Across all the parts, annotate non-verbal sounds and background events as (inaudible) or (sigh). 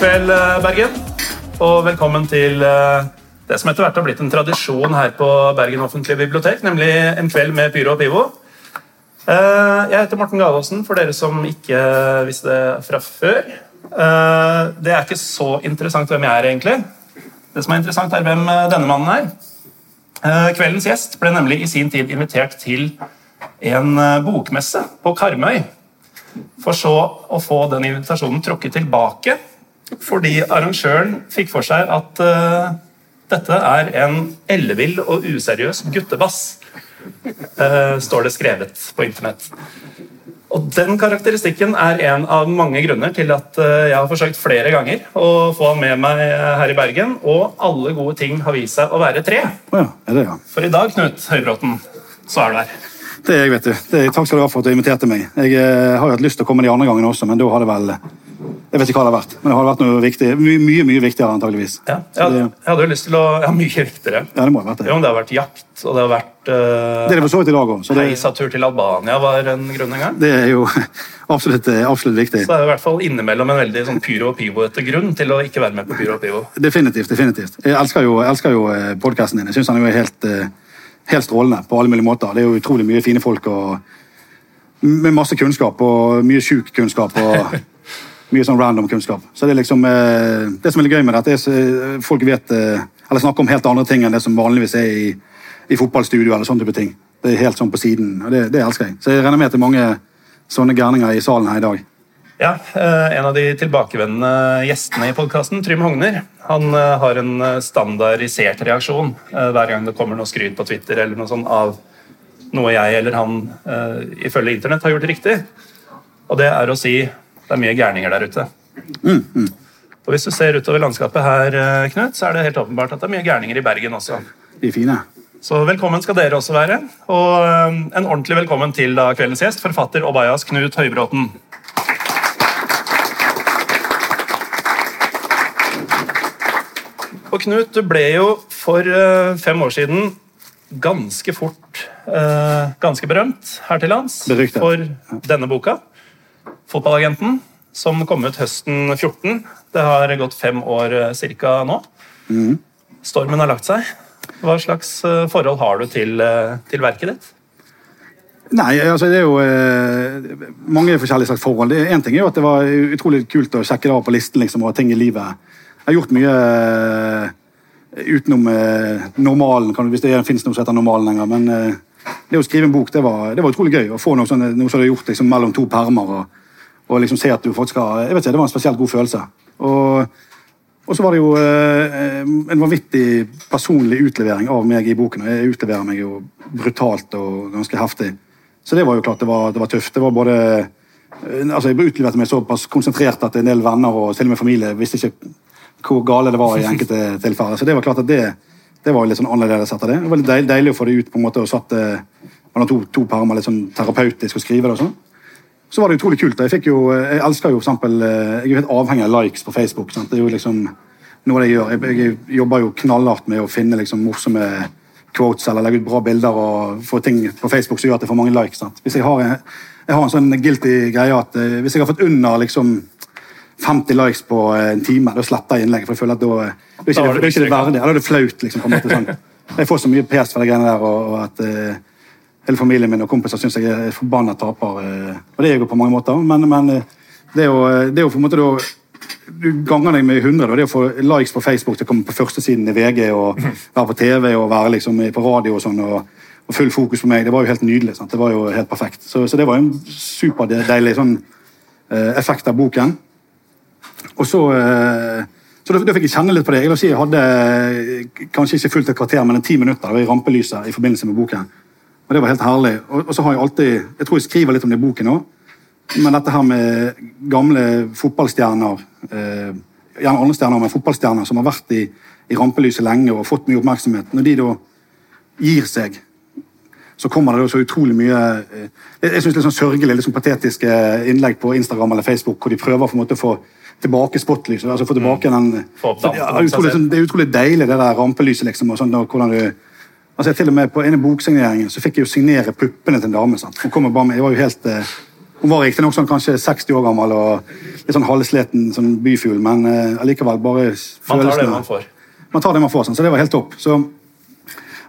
God kveld, eh, Bergen. Og velkommen til eh, det som etter hvert har blitt en tradisjon her på Bergen offentlige bibliotek, nemlig en kveld med Pyro og Pivo. Eh, Jeg heter Morten Galaasen, for dere som ikke visste det fra før. Det er ikke så interessant hvem jeg er, egentlig. Det som er interessant, er hvem denne mannen er. Kveldens gjest ble nemlig i sin tid invitert til en bokmesse på Karmøy. For så å få den invitasjonen trukket tilbake fordi arrangøren fikk for seg at uh, dette er en ellevill og useriøs guttebass. uh, står det skrevet på internett. Og Den karakteristikken er en av mange grunner til at eh, jeg har forsøkt flere ganger å få han med meg her i Bergen, og alle gode ting har vist seg å være tre. Ja, er det ja. For i dag, Knut Høybråten, så er du her. Det er jeg, vet du. Er, takk skal du ha for at du inviterte meg. Jeg har hatt lyst til å komme de andre gangene også, men da har det vel Jeg vet ikke hva det har vært, men det har vært noe viktig. My, mye mye viktigere, antageligvis. Ja, jeg, hadde, jeg hadde jo lyst til å Ja, mye viktigere. ja, det må ha vært det. Jo, men det har vært jakt, og det har vært Det er uh, det for så vidt i dag òg, Reisatur til Albania var en grunn en gang. det er jo (laughs) absolutt, eh, absolutt viktig. Så det er i hvert fall innimellom en veldig sånn pyro og pivo etter grunn til å ikke være med på pyro og pivo. Definitivt. definitivt. Jeg elsker jo, jeg elsker jo podkasten din. Jeg syns han er helt, eh, helt strålende på alle mulige måter. Det er jo utrolig mye fine folk og med masse kunnskap og mye sjuk kunnskap. og (laughs) Mye sånn random kunnskap. Så Det er liksom, eh, det som er litt gøy med dette, er at eh, folk vet, eh, eller snakker om helt andre ting enn det som vanligvis er i, i fotballstudio. eller sånne type ting. Det er helt sånn på siden, og det, det elsker jeg. Så jeg regner med er mange sånne gærninger i salen her i dag. Ja, En av de tilbakevendende gjestene i podkasten, Trym Hogner, han har en standardisert reaksjon hver gang det kommer noe skryt på Twitter eller noe sånt av noe jeg eller han ifølge internett har gjort riktig. Og det er å si det er mye gærninger der ute. Og Hvis du ser utover landskapet her, eh, Knut, så er det helt åpenbart at det er mye gærninger i Bergen også. De fine. Så velkommen skal dere også være. Og eh, en ordentlig velkommen til da kveldens gjest, forfatter Obayas Knut Høybråten. Og Knut, du ble jo for eh, fem år siden ganske fort ganske berømt her til lands for denne boka. 'Fotballagenten', som kom ut høsten 14. Det har gått fem år ca. cirka nå. Stormen har lagt seg. Hva slags eh, forhold har du til, eh, til verket ditt? Nei, altså det er jo eh, mange forskjellige slags forhold. Én ting er jo at det var utrolig kult å sjekke det av på listen liksom, og ting i livet. Jeg har gjort mye eh, utenom eh, normalen, kan, hvis det fins noe som heter normalen lenger. Men eh, det å skrive en bok, det var, det var utrolig gøy. Å få noe, sånn, noe som du har gjort liksom, mellom to permer. Og, og liksom se at du faktisk har jeg vet ikke, Det var en spesielt god følelse. Og, og så var det jo eh, en vanvittig personlig utlevering av meg i boken. og Jeg utleverer meg jo brutalt og ganske heftig. Så det var jo klart det var, det var tøft. Det var både eh, altså Jeg utleverte meg såpass konsentrert at en del venner og til og med familie visste ikke hvor gale det var i enkelte (laughs) tilfeller. Så det var klart at det, det var litt sånn annerledes etter det. Det var litt deil- deilig å få det ut på en måte og satt det mellom to, to permer litt sånn terapeutisk og skrive det og sånn. Så var det utrolig kult. Jeg, jo, jeg elsker jo for eksempel, eh, jeg er jo helt avhengig av likes på Facebook. Sant? Det er jo liksom noe det jeg gjør. Jeg, jeg jobber jo knallhardt med å finne liksom morsomme quotes eller legge ut bra bilder og få ting på Facebook som gjør at jeg får mange likes. Sant? Hvis jeg har, en, jeg har en sånn guilty greie at eh, hvis jeg har fått under liksom 50 likes på en time, da sletter jeg innlegget. For jeg føler at da, da er ikke, det, ikke det verdig. Da er det flaut. liksom, på en måte (laughs) sånn. Jeg får så mye pes for de greiene der, og, og at eh, hele familien min og kompiser syns jeg er forbanna taper. eh, Og det er jeg jo på mange måter, men, men eh, det, er jo, det er jo på en måte da du ganger deg med 100. Da. Det å få likes på Facebook til å komme på førstesiden i VG og være på TV og være liksom på radio og sånn, og, og full fokus på meg, det var jo helt nydelig. Sant? Det var jo helt perfekt. Så, så det var en superdeilig sånn, eh, effekt av boken. Og så, eh, så da, da fikk jeg kjenne litt på det. Jeg, si, jeg hadde eh, kanskje ikke fullt et kvarter, men en ti minutter var i rampelyset i forbindelse med boken. Og det var helt herlig. Og, og så har jeg alltid Jeg tror jeg skriver litt om det i boken òg. Men dette her med gamle fotballstjerner eh, Gjerne andre stjerner, men fotballstjerner som har vært i, i rampelyset lenge og fått mye oppmerksomhet. Når de da gir seg, så kommer det da så utrolig mye eh, Jeg, synes litt sånn sørgelig, litt sånn patetiske innlegg på Instagram eller Facebook hvor de prøver for en måte å få tilbake spotlyset. altså få tilbake den om utrolig, sånn, Det er utrolig deilig, det der rampelyset. liksom, og sånn, da, hvordan du Altså, jeg til og med På ene boksigneringen så fikk jeg jo signere puppene til en dame. sant? Hun kom bare med, Jeg var jo helt eh, Hun var riktignok sånn, kanskje 60 år gammel og litt sånn halvsliten sånn byfugl, men eh, allikevel bare Man tar det man får. Man tar det man får, sånn, så det var helt topp. Så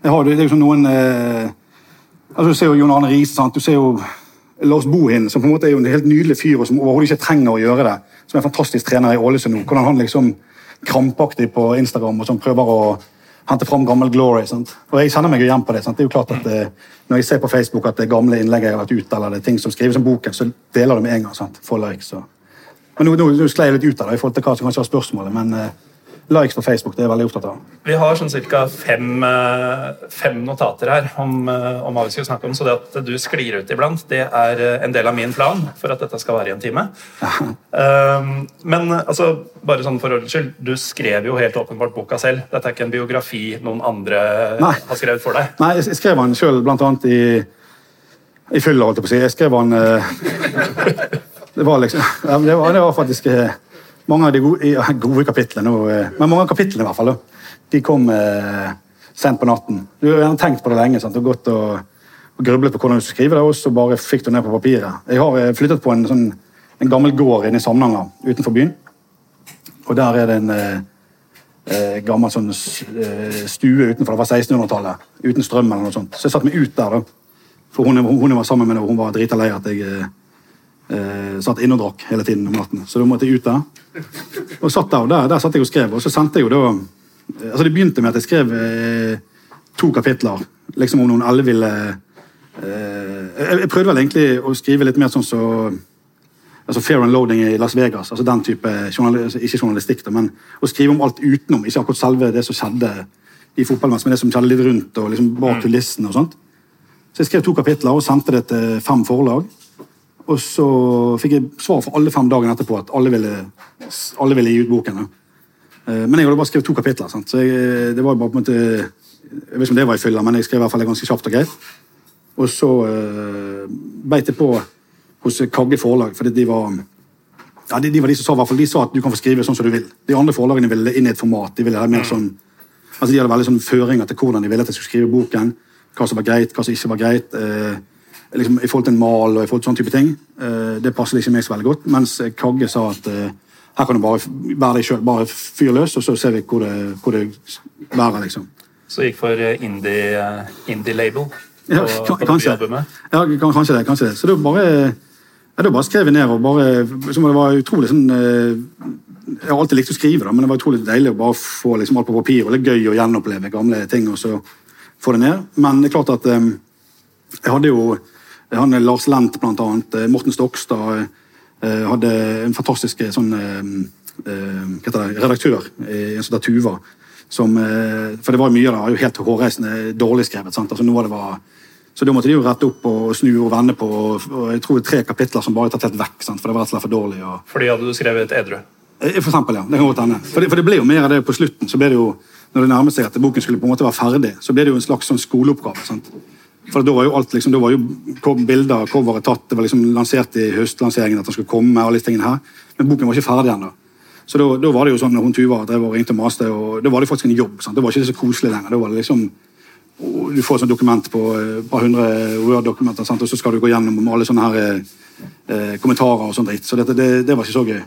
jeg har, det er jo sånn noen eh, altså Du ser jo Jon Arne Riise, du ser jo Lars Bohin, som på en måte er jo en helt nydelig fyr, og som overhodet ikke trenger å gjøre det. Som er en fantastisk trener i Ålesund nå. Hvordan han liksom krampaktig på Instagram og sånn prøver å hente fram gammel glory. Sant? Og jeg kjenner meg jo igjen på det. Sant? Det er jo klart at det, Når jeg ser på Facebook at det er gamle innlegg jeg har vært ute, eller det er ting som skrives om boken, så deler det med en gang. Sant? For likes. Så. Men nå, nå, nå sklei jeg litt ut av det i forhold til hva som kanskje var spørsmålet. men... Likes på Facebook. det er jeg veldig opptatt av. Vi har sånn ca. Fem, eh, fem, notater her om, eh, om, hva vi skal snakke om. Så det at du sklir ut iblant, det er eh, en del av min plan for at dette skal være i en time. um, (laughs) men altså, bare sånn for ordens skyld, du skrev jo helt åpenbart boka selv. Dette er ikke en biografi noen andre Nei. har skrevet for deg? Nei, jeg skrev den sjøl bl.a. i i fylla, holdt jeg på å si. Jeg skrev den uh, (laughs) Det var liksom det var, det var faktisk uh, mange av de gode, gode kapitlene, eh, men mange av kapitlene i hvert fall, de kom eh, sent på natten. Du har gjerne tenkt på det lenge. Sant? Har gått og, og grublet på hvordan du skal skrive det, og så bare fikk du ned på papiret. Jeg har eh, flyttet på en, sånn, en gammel gård inne i Samnanger utenfor byen. Og der er det en eh, gammel sånn stue utenfor. Det var 1600-tallet. Uten strøm eller noe sånt. Så jeg satte meg ut der. da. For hun, hun var sammen med meg, og hun var drita lei at jeg eh, satt inne og drakk hele tiden om natten. Så da måtte jeg ut der. Og satt der, og der, der satt jeg og skrev. Og så sendte jeg jo da altså Det begynte med at jeg skrev eh, to kapitler liksom om noen elleville eh, jeg, prøvde vel egentlig å skrive litt mer sånn så altså Fair and loading i Las Vegas. altså den type journalistikk, altså, Ikke journalistikk, da, men å skrive om alt utenom. Ikke akkurat selve det som skjedde i fotballmatch, men det som skjedde litt rundt og liksom bak mm. kulissene. og sånt. Så jeg skrev to kapitler og sendte det til fem forlag. Og så fikk jeg svar for alle fem dagene etterpå at alle ville, alle ville gi ut boken. Eh, men jeg hadde bare skrevet to kapitler. Sant? så jeg, det var bare på en måte, Jeg vet ikke om det var i fylla, men jeg skrev i hvert fall ganske kjapt og greit. Og så uh, beit jeg på hos Kagge forlag, fordi de var ja, de, de, var de som sa, hvert fall, de sa at du kan få skrive sånn som du vil. De andre forlagene ville inn i et format. De ville ha mer sånn, altså de hadde veldig sånn føringer til hvordan de ville at jeg skulle skrive boken. Hva som var greit, hva som ikke var greit. Uh, liksom, i forhold til en mal og i forhold til sånne type ting. Uh, det passer ikke meg så veldig godt. Mens Kagge sa at uh, her kan du bare være deg sjøl. Bare fyr løs, og så ser vi hvor det, hvor det bærer. liksom. Så gikk for indie-label indie ja, kan, på kanskje. Ja, kanskje det. kanskje det. Så det var bare, ja, det bare skrev jeg ned. og bare, det var utrolig sånn Jeg har alltid likt å skrive, da, men det var utrolig deilig å bare få liksom, alt på papir. og Det er gøy å gjenoppleve gamle ting og så få det ned. Men det er klart at um, jeg hadde jo han Lars Lent, blant annet. Eh, Morten Stokstad eh, hadde en fantastisk eh, sånn, det, redaktør, en sånn Tuva. Som, for det var mye av det jo helt hårreisende dårlig skrevet. sant? Altså noe det var så da måtte de jo rette opp og snu og vende på. og jeg tror tre kapitler som bare er tatt helt vekk. Sant? For det var rett og slett for dårlig. Og... Fordi hadde du skrevet edru? For eksempel, ja. Det kan godt hende. For, for, det ble jo mer av det på slutten. så ble det jo, Når det nærmet seg at boken skulle på en måte være ferdig, så ble det jo en slags sånn skoleoppgave. sant? For da var jo alt liksom, da var jo bilder coveret tatt, det var liksom lansert i høstlanseringen at den skulle komme. alle disse tingene her. Men boken var ikke ferdig ennå. Så da, da, var det jo sånn når hun Tuva drev og ringte og maste, og da var det faktisk en jobb. sant? Det var ikke så koselig lenger. da var det liksom Du får et sånt dokument på et eh, par hundre Word-dokumenter, og så skal du gå gjennom alle sånne her eh, eh kommentarer og sånn dritt. Så dette, det, det, var ikke så gøy.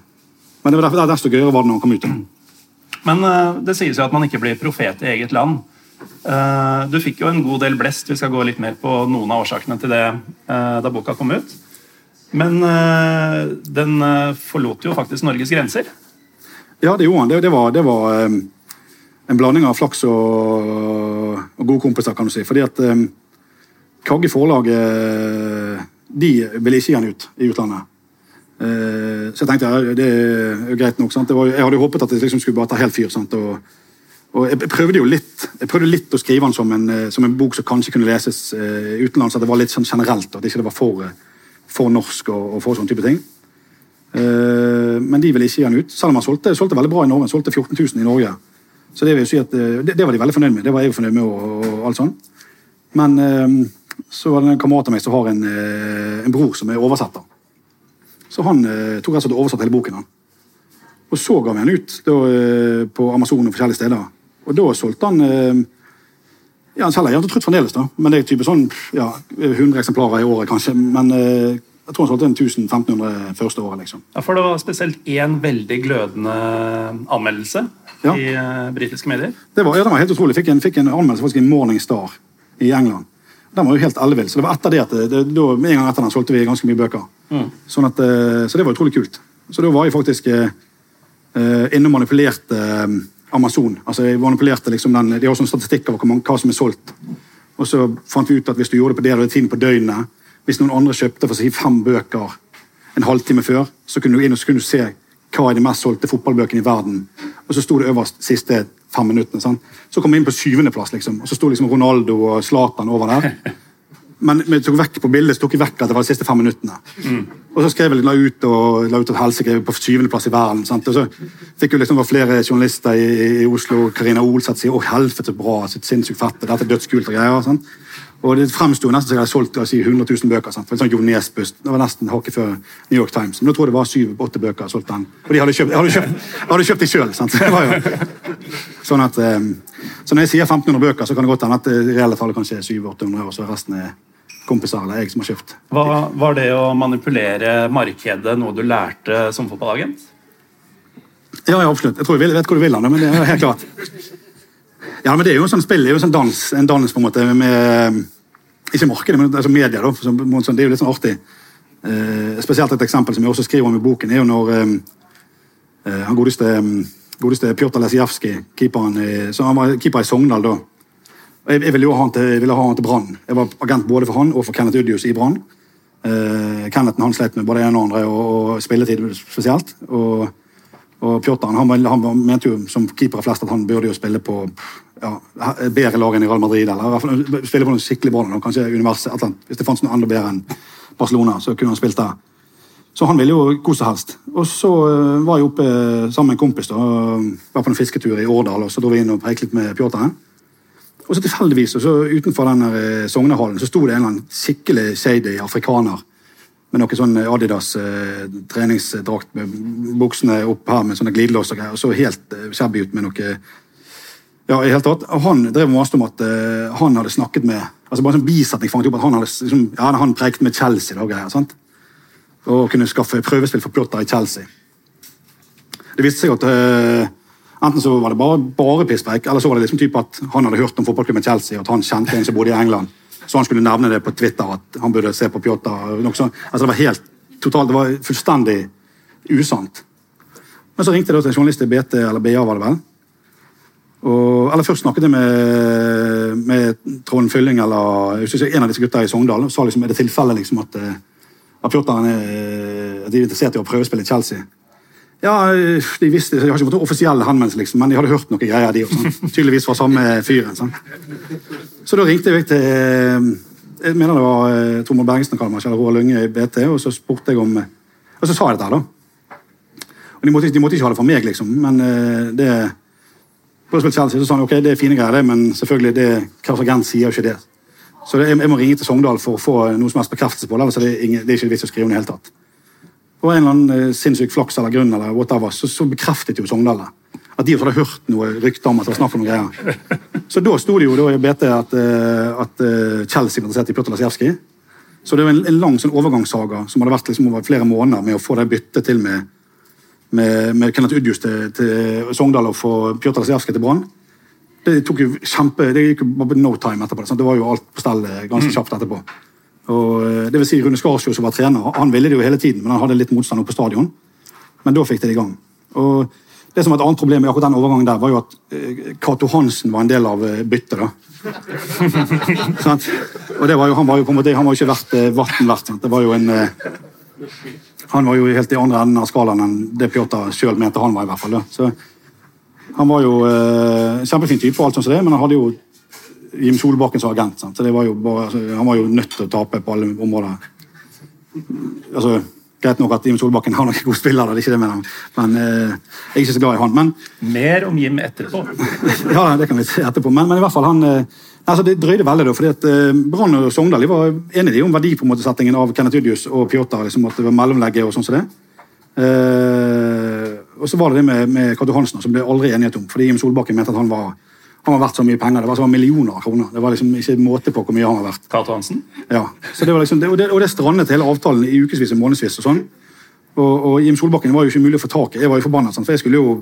Men det var derfor, desto gøyere var det når han kom ut. Men uh, det sies jo at man ikke blir profet i eget land. Eh, du fikk jo en god del blest. Vi skal gå litt mer på noen av årsakene til det eh, da boka kom ut. Men eh, den forlot jo faktisk Norges grenser. Ja, det gjorde han. Det, var, det var en blanding av flaks og, og, gode kompiser, kan du si. Fordi at Kagge forlag de ville ikke gi han ut i utlandet. Så jeg tenkte ja, det er greit nok. Var, jeg hadde håpet at det liksom skulle bare ta helt fyr. Sant? Og, og jeg prøvde jo litt prøvde litt å skrive den som en, eh, som en bok som kanskje kunne leses uh, utenlands. At det var litt sånn generelt, at det ikke var for, for norsk og, og, for sånne type ting. Men de ville ikke gi den ut, selv om han solgte, solgte, veldig bra i Norge. Han solgte 14 000 i Norge. Så det vil si at det, det, var de veldig fornøyd med. Det var jeg fornøyd med. og, og alt sånn. Men så var det en kamerat av meg som har en, en bror som er oversetter. Så han tok rett og slett oversatte hele boken. han. Og så ga vi den ut da, på Amazon og forskjellige steder. Og da solgte han eh, ja, Han selger hjertetrutt fremdeles, da. Men det er type sånn ja, 100 eksemplarer i året, kanskje. Men eh, jeg tror han solgte en 1000-1500 første året. liksom. Ja, for det var spesielt én veldig glødende anmeldelse Ja. i uh, britiske medier. Det var, ja, det var helt utrolig. Fikk en, fikk en anmeldelse faktisk i Morning Star i England. Den var jo helt ellevill. Så det var etter det at det, det, da, en gang etter den solgte vi ganske mye bøker. Sånn at, så det var utrolig kult. Så da var jeg faktisk eh, eh, inne og manipulerte Amazon. Altså jeg manipulerte liksom den, De har en statistikk over hva som er solgt. Og så fant vi ut at hvis du gjorde det på det og det tiden på døgnet Hvis noen andre kjøpte for å si fem bøker en halvtime før, så kunne du inn og kunne se hva er de mest solgte fotballbøkene i verden. Og så sto det øverst siste fem minuttene. Sant? Så kom vi inn på syvendeplass, liksom. og så sto liksom Ronaldo og Zlatan over der. Men vi tok vekk på bildet så tok vi vekk at det var de siste fem minuttene. Og så skrev jeg la ut og la ut et skrev på syvendeplass i verden. Sant? Og så fikk jo liksom var flere journalister i, i Oslo. Karina Olseth sier 'Å, helvete, så bra'. Så sinnssykt fett. Dette er dødskult og greier. Sant? Og det fremsto nesten som jeg hadde solgt si, 100 000 bøker. Sant? For en sånn Jo Det var nesten hakket før New York Times. Men da tror jeg det var syv-åtte bøker jeg solgte den. Og de hadde kjøpt, jeg hadde kjøpt, jeg hadde kjøpt de sjøl. (laughs) Sånn at, eh, så når jeg sier 1500 bøker, så kan det godt hende at det reelle tallet kanskje er 700-800, og så resten er kompiser eller jeg som har kjøpt. Hva, var det å manipulere markedet noe du lærte som fotballagent? Ja, ja, absolutt. Jeg tror jeg vet hvor du vil hen, men det er helt klart. Ja, men det er jo en sånn spill, det er jo en sånn dans, en dans på en måte med Ikke markedet, men altså media. da, som, måte sånn- Det er jo litt sånn artig. Eh, spesielt et eksempel som jeg også skriver om i boken, er jo når eh, eh, han godeste, eh, godeste Pjotr Lesijevskij, keeperen i, så han var keeper i Sogndal da. Jeg, jeg ville jo ha han til, til Brann. Jeg var agent både for han og for Kenneth Udius i Brann. Eh, Kenneth han slet med både det ene og andre, og, og spilletid spesielt. Og, og Pjotr han, han mente jo som keepere flest at han burde jo spille på ja, bedre lag enn i Real Madrid. eller spille på noe skikkelig bra kanskje Universet. et eller annet. Hvis det fantes noe enda bedre enn Barcelona, så kunne han spilt der. Så han ville jo hvor som helst. Og så eh, var jeg oppe eh, sammen med en kompis. da, Var på en fisketur i Årdal, og så dro vi inn og preiket litt med Pjotr. Og så tilfeldigvis, og så utenfor den der, eh, Sognehallen, så sto det en eller annen skikkelig shady afrikaner med noe sånn Adidas eh, treningsdrakt med buksene opp her med sånne glidelås og greier. Og så helt eh, ut med noe ja, i hele tatt. Og han drev og maste om at eh, han hadde snakket med altså bare sånn bisetning fanget opp at han hadde liksom, ja, han preiket med Chelsea og greier. sant? Og kunne skaffe prøvespill for Plotter i Chelsea. Det viste seg at eh, enten så var det bare, bare pisspreik, eller så var det liksom typ at han hadde hørt om fotballklubben Chelsea, og at han kjente en som bodde i England. Så han skulle nevne det på Twitter, at han burde se på Pjotr. Altså, det var helt totalt, det var fullstendig usant. Men så ringte jeg til en journalist i BT, eller BA, var det vel. Og, eller Først snakket jeg med, med Trond Fylling, eller synes en av disse gutta i Sogndal, og sa liksom, er det tilfelle liksom at, eh, at Pjotr er, er interessert i å prøvespille i Chelsea. Ja, de visste, Jeg har ikke fått noen offisielle henvendelser, liksom, men de hadde hørt noen greier. de også, sånn. Tydeligvis fra samme fyren. Sånn. Så da ringte jeg til eh, jeg mener det var eh, Tormod Bergesen eller Roar Lunge i BT, og så spurte jeg om Og så sa jeg dette da. Og De måtte, de måtte ikke ha det fra meg, liksom, men eh, det Prøvespill Chelsea, så sa han ok, det er fine greier, det, men selvfølgelig, det, agent sier jo ikke det. Så det, jeg, jeg må ringe til Sogndal for å få noe som helst bekreftelse på det. ellers er det, ingen, det er ikke vits å skrive om det i hele tatt. Og en eller annen eh, sinnssyk flaks eller grunn, eller whatever, så, så bekreftet jo Sogndal det. At de hadde hørt noe rykter om at det var snakk om noen greier. Så da sto det jo da i BT at, eh, at eh, Chelsea var interessert i Pjotr Lasjevskij. Så det var en, en lang sånn overgangssaga som hadde vært liksom over flere måneder med å få det byttet til med, med, med Kenneth Udjus til, til Sogndal og få Pjotr Lasjevskij til Brann. Det tok jo kjempe, det gikk jo bare no time etterpå. Sant? Det var jo alt på stell ganske kjapt etterpå. Og, eh, det vil si Rune Skarsjo, som var trener, han ville det jo hele tiden, men han hadde litt motstand oppe på stadion. Men da fikk de det i gang. Og det som var Et annet problem med akkurat den overgangen der, var jo at eh, Cato Hansen var en del av eh, byttet. da. (laughs) Og det var jo, Han var jo på en måte, han var jo ikke verdt vann verdt. sant? Det var jo en Han var jo helt i andre enden av skalaen enn det Pjotr sjøl mente han var. i hvert fall. Da. Så Han var jo eh, kjempefin type, og alt sånt som det, men han hadde jo Jim Solbakken som agent. Sant? Så det var bare, altså, Han var jo nødt til å tape på alle områder. Altså, Greit nok at Jim Solbakken har noen gode spillere, det er ikke det mener, men eh, jeg er ikke så glad i han. Men Mer om Jim etterpå. ja, det kan vi se etterpå. Men, men i hvert fall, han eh, altså Det drøyde veldig, da, fordi at eh, Brann og Sogndal var enige om verdi på måtesettingen av Kenneth Udius og Pjotr. Liksom, at det var mellomlegget og sånn som det. Eh, og så var det det med, med Kato Hansen, som ble aldri enighet om. Fordi Jim Solbakken mente at han var Han var verdt så mye penger. Det var så millioner av kroner. Det var liksom ikke måte på hvor mye han var verdt. Cato Hansen? Ja, så det var liksom, det, og, det, og det strandet hele avtalen i ukevis og månedsvis. Og sånn. Og, og Jim Solbakken var jo ikke mulig å få tak i. Jeg var jo forbannet, sant? for jeg skulle jo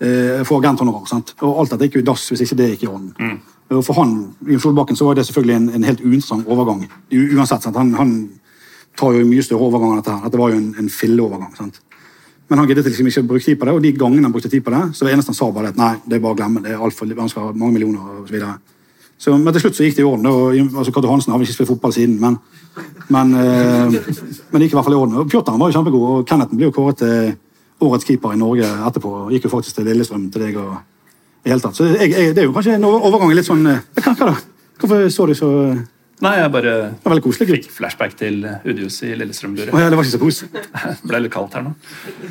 eh, få agenthonorar. sant? Og alt dette gikk jo i dass hvis ikke det gikk i orden. Og For han, Jim Solbakken så var det selvfølgelig en, en helt uinteressant overgang. U uansett, sant? Han, han tar jo mye større overgang enn dette. her. Dette var jo en, en filleovergang. sant? Men han giddet liksom ikke å bruke tid på det, og de gangene han brukte tid på det, så det eneste han sa bare at nei, det er bare å glemme. det er alt for, Han skal ha mange millioner og så videre. Så, men til slutt så gikk det i orden. Og, altså, Kato Hansen har vel ikke spilt fotball siden, men, men, eh, men det gikk i hvert fall i orden. Og Pjotr var jo kjempegod, og Kenneth ble jo kåret til årets keeper i Norge etterpå. og Gikk jo faktisk til Lillestrøm til deg. og i hele tatt. Så jeg, jeg, det er jo kanskje en overgang litt sånn eh, Hva, hva da? Hvorfor så du så Nei, jeg bare var veldig koselig. fikk flashback til Udius i Lillestrøm-buret. Ja, det var ikke så kos. Det (laughs) ble litt kaldt her nå.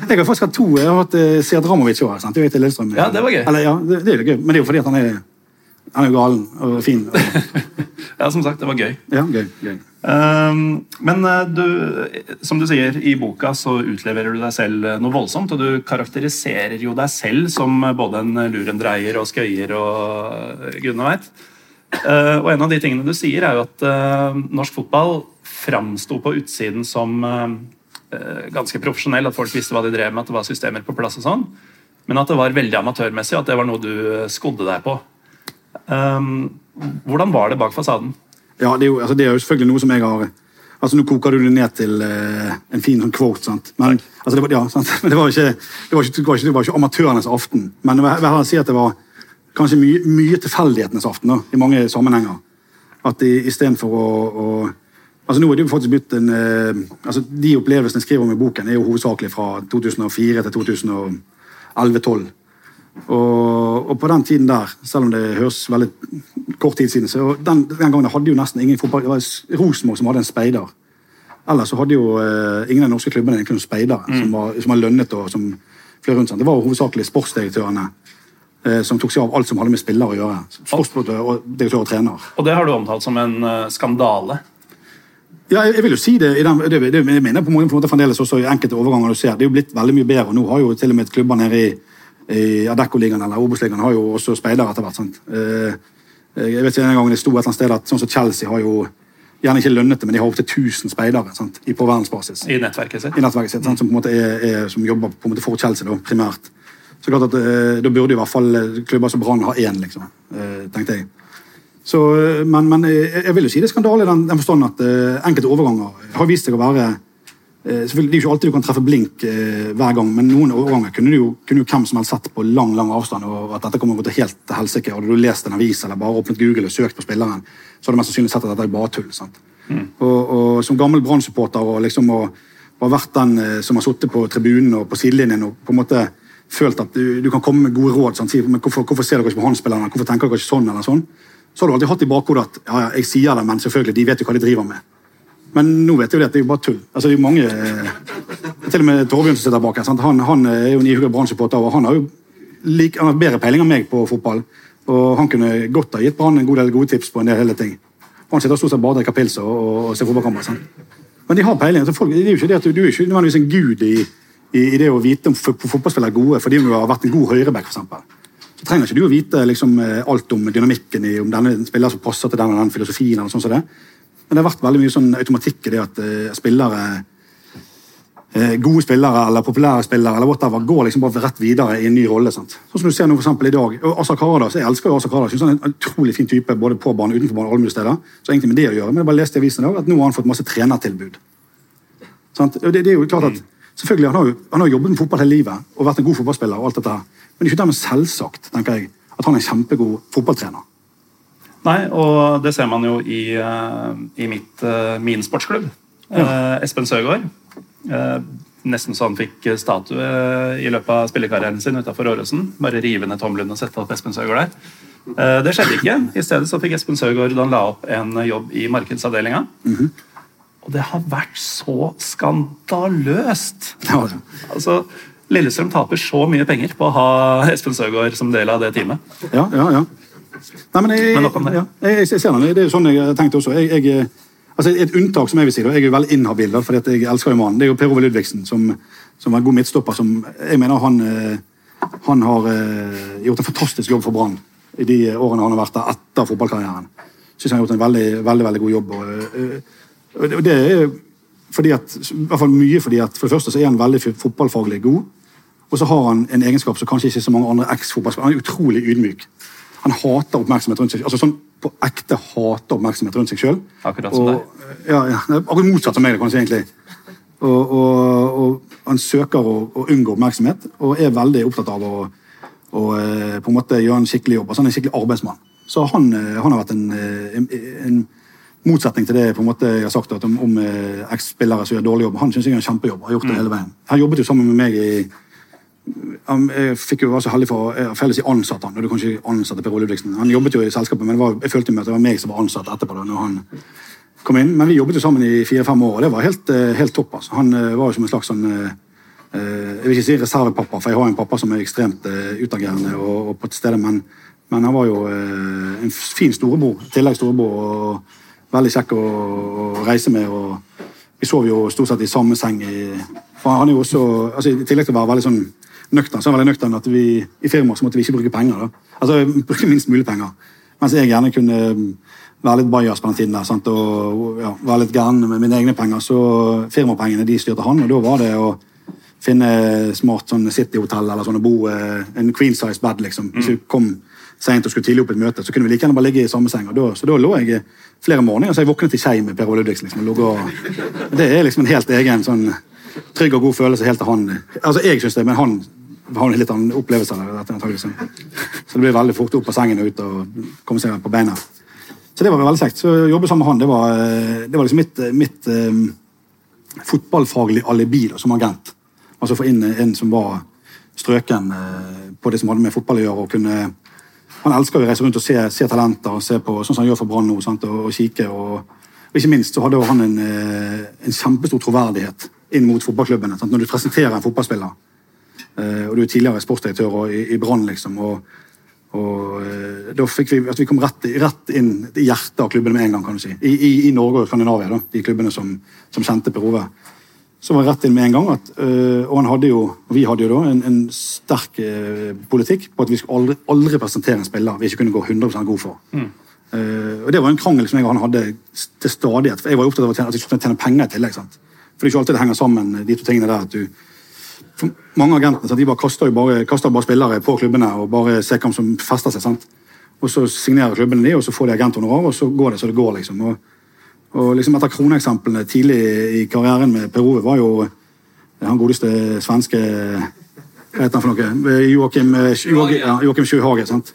Jeg har faktisk hatt to. Jeg har hatt uh, Sead Ramovic òg. Du vet Lillestrøm. Ja, det var gøy. Eller, ja, det, det er jo gøy. Men det er jo fordi at han er, han er jo galen og fin. (laughs) Ja, som sagt, det var gøy. ja, gøy, gøy. Um, men uh, du, som du sier, i boka så utleverer du deg selv noe voldsomt, og du karakteriserer jo deg selv som både en lurendreier og skøyer og gudene veit. Uh, og en av de tingene du sier, er jo at uh, norsk fotball framsto på utsiden som uh, ganske profesjonell, at folk visste hva de drev med, at det var systemer på plass og sånn, men at det var veldig amatørmessig, at det var noe du skodde deg på. Hvordan var det bak fasaden? Ja, det er, jo, altså, det er jo selvfølgelig noe som jeg har Altså, Nå koker du det ned til uh, en fin sånn quote, sant? Men, altså, det, var, ja, (laughs) sant? Men det var ikke, det var ikke, det var ikke, det var ikke amatørenes aften. Men jeg vil si at det var kanskje mye, mye tilfeldighetenes aften da, i mange sammenhenger. At istedenfor å, å Altså nå er det jo faktisk blitt en, eh, altså De opplevelsene jeg skriver om i boken, er jo hovedsakelig fra 2004 til 2011-2012. Og, og på den tiden der, selv om det høres veldig kort tid siden, så den, den gangen hadde jo nesten ingen fotball Det var Rosenborg som hadde en speider. Ellers så hadde jo eh, ingen av de norske klubbene egentlig noen speidere som, var, som var lønnet og som fløy rundt. sånn. Det var jo hovedsakelig sportsdirektørene som tok seg av alt som hadde med spillere å gjøre. Sportsdirektør og direktør og trener. Og det har du omtalt som en uh, skandale. Ja, jeg, jeg vil jo si det, i den, det, det jeg mener på mange måter fremdeles også i enkelte overganger du ser. Det er jo blitt veldig mye bedre. og Nå har jo til og med klubber nede i, i Adecco-ligaen eller Obos-ligaen har jo også speidere etter hvert. sant? Eh, jeg vet ikke en gang det sto et eller annet sted at sånn som Chelsea har jo gjerne ikke lønnet det, men de har opptil 1000 speidere sant? i- på verdensbasis. I nettverket sitt. I nettverket sitt, sant? som på en måte er, er, som jobber på en måte for Chelsea da, primært. Så klart at eh, Da burde i hvert fall eh, klubber som Brann ha én, liksom, eh, tenkte jeg. Så, men, men jeg vil jo si det er skandale i den, den forstand at eh, enkelte overganger har vist seg å være selvfølgelig, Det er jo ikke alltid du kan treffe blink hver gang, men noen overganger kunne, du jo, kunne jo hvem som helst sett på lang lang avstand. og at dette kommer til helt til helsike. Hadde du lest en avis eller bare åpnet Google og søkt på spilleren, så hadde du mest sannsynlig sett at dette er bare tull. sant? Og, og Som gammel Brann-supporter og liksom å og vært den som har sittet på tribunen og på sidelinjen og på en måte følt at du, du kan komme med gode råd. Sånn, Si, Men hvorfor, hvorfor ser dere ikke på han spilleren? Hvorfor tenker dere ikke sånn? eller sånn? Så har du alltid hatt i bakhodet at ja, jeg sier det, men selvfølgelig, de vet jo hva de driver med. Men nå vet jeg jo det det er jo bare tull. Altså, det er jo mange... eh, Til og med Torbjørn som sitter bak her. Han, han er jo en ihuga Brann-supporter, og han har jo like, han har bedre peiling enn meg på fotball. Og han kunne godt ha gitt Brann en god del gode tips på en del hele ting. Han sitter stort sett bare og drikker pils og, og, og ser fotballkamper. Men de har peiling. Altså, folk, det er jo ikke det at du, du er ikke nødvendigvis en gud i, i, det å vite om fotballspillere er gode fordi om du har vært en god høyreback, f.eks. Så trenger ikke du å vite liksom, eh, alt om dynamikken i om denne spiller som passer til den og den filosofien. eller sånn som det. Men det har vært veldig mye sånn automatikk i det at eh, spillere eh, Gode spillere eller populære spillere eller whatever, går liksom bare rett videre i en ny rolle. sant? Sånn som du ser nå for i dag. Asa Karadas, Jeg elsker jo Asa Karadas. synes Han er en utrolig fin type både på banen og utenfor banen. Så egentlig med det å gjøre, men jeg bare leste i avisen i dag at nå har han fått masse trenertilbud. Sant? Det, det er jo klart at selvfølgelig, Han har jo han har jobbet med fotball hele livet og vært en god fotballspiller. og alt dette her. Men det er ikke dermed selvsagt tenker jeg, at han er en kjempegod fotballtrener. Nei, og det ser man jo i, eh, i mitt, eh, min sportsklubb. Ja. Espen Søgaard. Eh, nesten så han fikk statue i løpet av spillekarrieren sin utafor Åråsen. Bare rive ned tommelen og sette opp Espen Søgaard der. Eh, det skjedde ikke. I stedet så fikk Espen Søgaard da han la opp en jobb i markedsavdelinga. Og det har vært så skandaløst! Ja, Altså, Lillestrøm taper så mye penger på å ha Espen Søgaard som del av det teamet. ja, ja. ja. Nei, men jeg, Men det. Ja, jeg, jeg, ser den. Det er sånn jeg tenkte også. Jeg, jeg, altså et unntak som jeg vil si, da, jeg er veldig inhabil, da, at jeg elsker jo mannen. Det er jo Per Ove Ludvigsen, som, som var en god midtstopper. som Jeg mener han, eh, han har eh, gjort en fantastisk jobb for Brann i de årene han har vært der etter fotballkarrieren. Syns han har gjort en veldig, veldig, veldig god jobb. Og, og det- er fordi at, i hvert fall mye fordi at for det første så er han veldig fotballfaglig god. Og så har han en egenskap som kanskje ikke så mange andre eks-fotballspillere Han er utrolig ydmyk. Han hater oppmerksomhet rundt seg altså sånn på ekte hater oppmerksomhet rundt seg sjøl. Akkurat som deg. Ja, ja, akkurat motsatt av meg, kan du si, egentlig. Og, og, og han søker å, å unngå oppmerksomhet, og er veldig opptatt av å, å eh, på en måte gjøre en skikkelig jobb. Altså, han er en skikkelig arbeidsmann. Så han, eh, han har vært en, eh, en, en motsetning til det på en måte jeg har sagt at om, om eh, eks-spillere som gjør dårlig jobb. Han syns jeg gjør en kjempejobb. har gjort det hele veien. Han jobbet jo sammen med meg i jeg fikk jo være så heldig for å felles ansatt han, og du kan ikke ansette Per Ole Ludvigsen. Han jobbet jo i selskapet, men det var, jeg følte jo at det var meg som var ansatt etterpå. da, når han kom inn. Men vi jobbet jo sammen i fire-fem år, og det var helt, eh, helt topp. altså. Han eh, var jo som en slags sånn Jeg vil ikke si reservepappa, for jeg har en pappa som er ekstremt utagerende og, og på et sted, men, men han var jo en fin storebror. Tillegg storebror. og Veldig kjekk å, reise med. og Vi sov jo stort sett i samme seng. I, for han er jo også, altså I tillegg til å være veldig sånn nøktern, så er han veldig nøktern at vi i firmaet så måtte vi ikke bruke penger. da. Altså bruke minst mulig penger. Mens jeg gjerne kunne være litt bajas på den tiden der, sant? og ja, være litt gæren med mine egne penger. Så firmapengene de styrte han, og da var det å finne smart sånn City-hotell eller sånn, og bo eh, en queen size bed. liksom. Hvis du kom sent og skulle tidlig opp et møte, så kunne vi like gjerne bare ligge i samme seng. da, Så da lå jeg flere morgener, så jeg våknet i skei med Per Ole Ludvigsen. liksom, Det er liksom en helt egen sånn trygg og god følelse helt til han Altså, jeg syns det, men han har en litt annen opplevelse av dette. antageligvis. Så det blir veldig fort opp av sengen og ut og komme seg på beina. Så det var veldig kjekt. Så å jobbe sammen med han, det var, eh, det var liksom mitt, mitt um, fotballfaglig alibi da, som agent. Altså få inn en som var strøken uh, på det som hadde med fotball å gjøre. og kunne han elsker å reise rundt og se, se talenter, se på, sånn som han gjør for Brann nå. Og, og kikke. Og, og ikke minst så hadde han en, eh, en kjempestor troverdighet inn mot fotballklubbene. Sant? Når du presenterer en fotballspiller, eh, og du er tidligere sportsdirektør og i, i Brann, liksom, og, og eh, da fikk vi at vi kom rett, rett inn i hjertet av klubbene med en gang. kan du si. I, i, i Norge og Skandinavia, da, de klubbene som, som kjente Per Ove. Så var rett inn med en gang at, øh, og han hadde jo, vi hadde jo da en, en sterk øh, politikk på at vi skulle aldri, aldri presentere en spiller vi ikke kunne gå 100% god for. Eh, og Det var en krangel som jeg og han hadde til stadighet. for Jeg var jo opptatt av at jeg skulle tjene penger i tillegg. sant? For det er ikke alltid det henger sammen, de to tingene der. at du for mange agenter sant? de bare kaster, bare, kaster bare spillere på klubbene og bare ser hvem som fester seg. sant? Og Så signerer klubbene de, og så får de agenthonorar, og så går det så det går. liksom. Og, og liksom Et av kroneksemplene tidlig i karrieren med Per Ove var jo han godeste svenske Hva heter han for noe? Joakim Joakim, ja, Joakim Sjuhage. sant?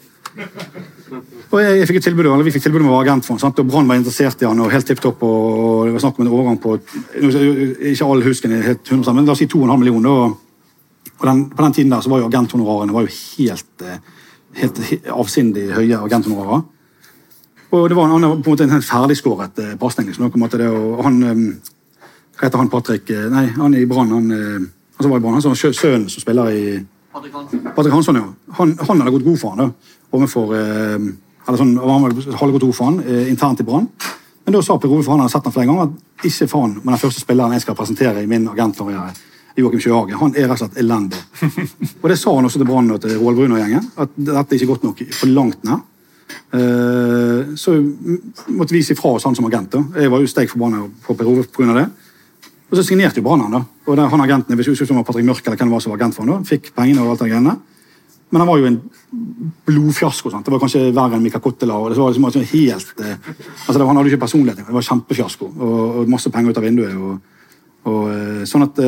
Og jeg, fikk tilbud, eller Vi fikk tilbud om å være agent for ham. og Brann var interessert i han, og helt tipp topp. Og, det var snakk om en overgang på Ikke alle huskene helt 100 men la oss si 2,5 millioner. Og, og den, på den tiden der så var jo agenthonorarene var jo helt, eh, helt avsindig høye agenthonorarer. Og det var en, annen- på en måte en ferdigskåret eh, pasning. Liksom, og han, eh, Hva heter han Patrick? eh, Nei, han i Brann. Han, han som var i Brann, han som var sønnen som spiller i Patrick Hansson, ja. Han, han hadde gått god for han da, overfor eh, eller sånn, og Han hadde gått god for han internt i Brann. Men da sa Per Ove, for han hadde sett han flere ganger, at ikke faen men den første spilleren jeg skal presentere i min agentkarriere, Joakim Sjøhage. Han er rett og slett elendig. (laughs) og det sa han også til Brann og til Roald Brun-gjengen, at dette er ikke godt nok på langt nær. Eh, så måtte vi si fra oss han som agent. da. Jeg var jo steik forbanna på Per Ove pga. det. Og så signerte jo Brann han, da. Og der, han agenten, husker ikke om Patrick Mørk eller hvem det var som var agent for han da, fikk pengene og alt det greiene. Men han var jo en blodfiasko. sant? Det var kanskje verre enn Mika Kottela. og det var liksom altså helt... Eh, altså det var, Han hadde ikke personlighet. engang. Det var kjempefiasko. Og, og masse penger ut av vinduet. og, og eh, sånn at,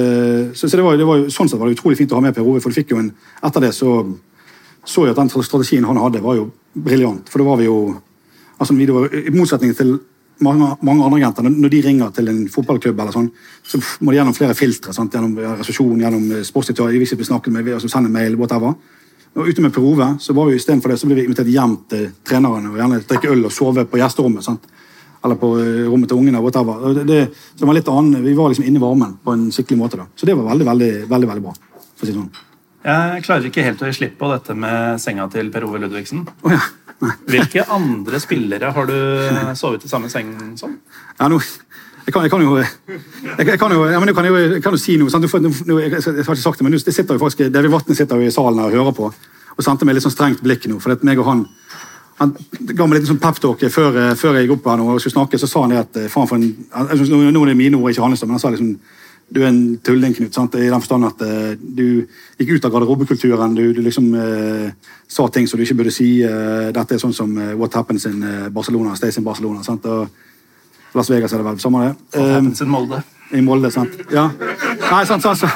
så, så det var, det var sånn sett var det utrolig fint å ha med Per Ove, for du fikk jo en, etter det så så jo at den strategien han hadde, var jo briljant. For da var vi jo altså vi, var, I motsetning til mange, mange andre agenter, når- de ringer til en fotballklubb, eller sånn, så må de gjennom flere filtre. Sant? Gjennom eh, resepsjon, gjennom eh, sportsdirektør, de vil ikke snakket med, altså sende mail, whatever. Og ute med Per Ove så var vi istedenfor det, så ble vi invitert hjem til trenerne og gjerne drikke øl og sove på gjesterommet. sant? Eller på eh, rommet til ungene. whatever. Det, det, så det var litt annen, Vi var liksom inne i varmen på en skikkelig måte. da. Så det var veldig, veldig, veldig, veldig bra. for å si sånn. Jeg klarer ikke helt å gi slipp på dette med senga til Per Ove Ludvigsen. Oh, ja. Hvilke andre spillere har du sovet i samme seng som? Ja, nå, jeg, kan, jeg kan jo jeg, jeg kan jo, ja, kan jo, kan jo si noe. Sant? Du får, nå, jeg, har ikke sagt det, men det sitter jo faktisk, David Vatne sitter jo i salen her og hører på. og sendte meg litt sånn strengt blikk nå. for at meg og han han ga meg litt sånn peptalk før, før jeg gikk opp her nå og skulle snakke. Så sa han det at eh, faen for en, nå er det mine ord, ikke hans, men han sa liksom du er en tulling, Knut. sant? I den forstand at uh, du gikk ut av garderobekulturen. Du, du liksom uh, sa ting som du ikke burde si. Uh, dette er sånn som What Happens in Barcelona, Stays in Barcelona. sant? Og Las Vegas er det vel. Samme det. What happens in Molde? i Molde, sant? Ja. Nei, sant, sant, så,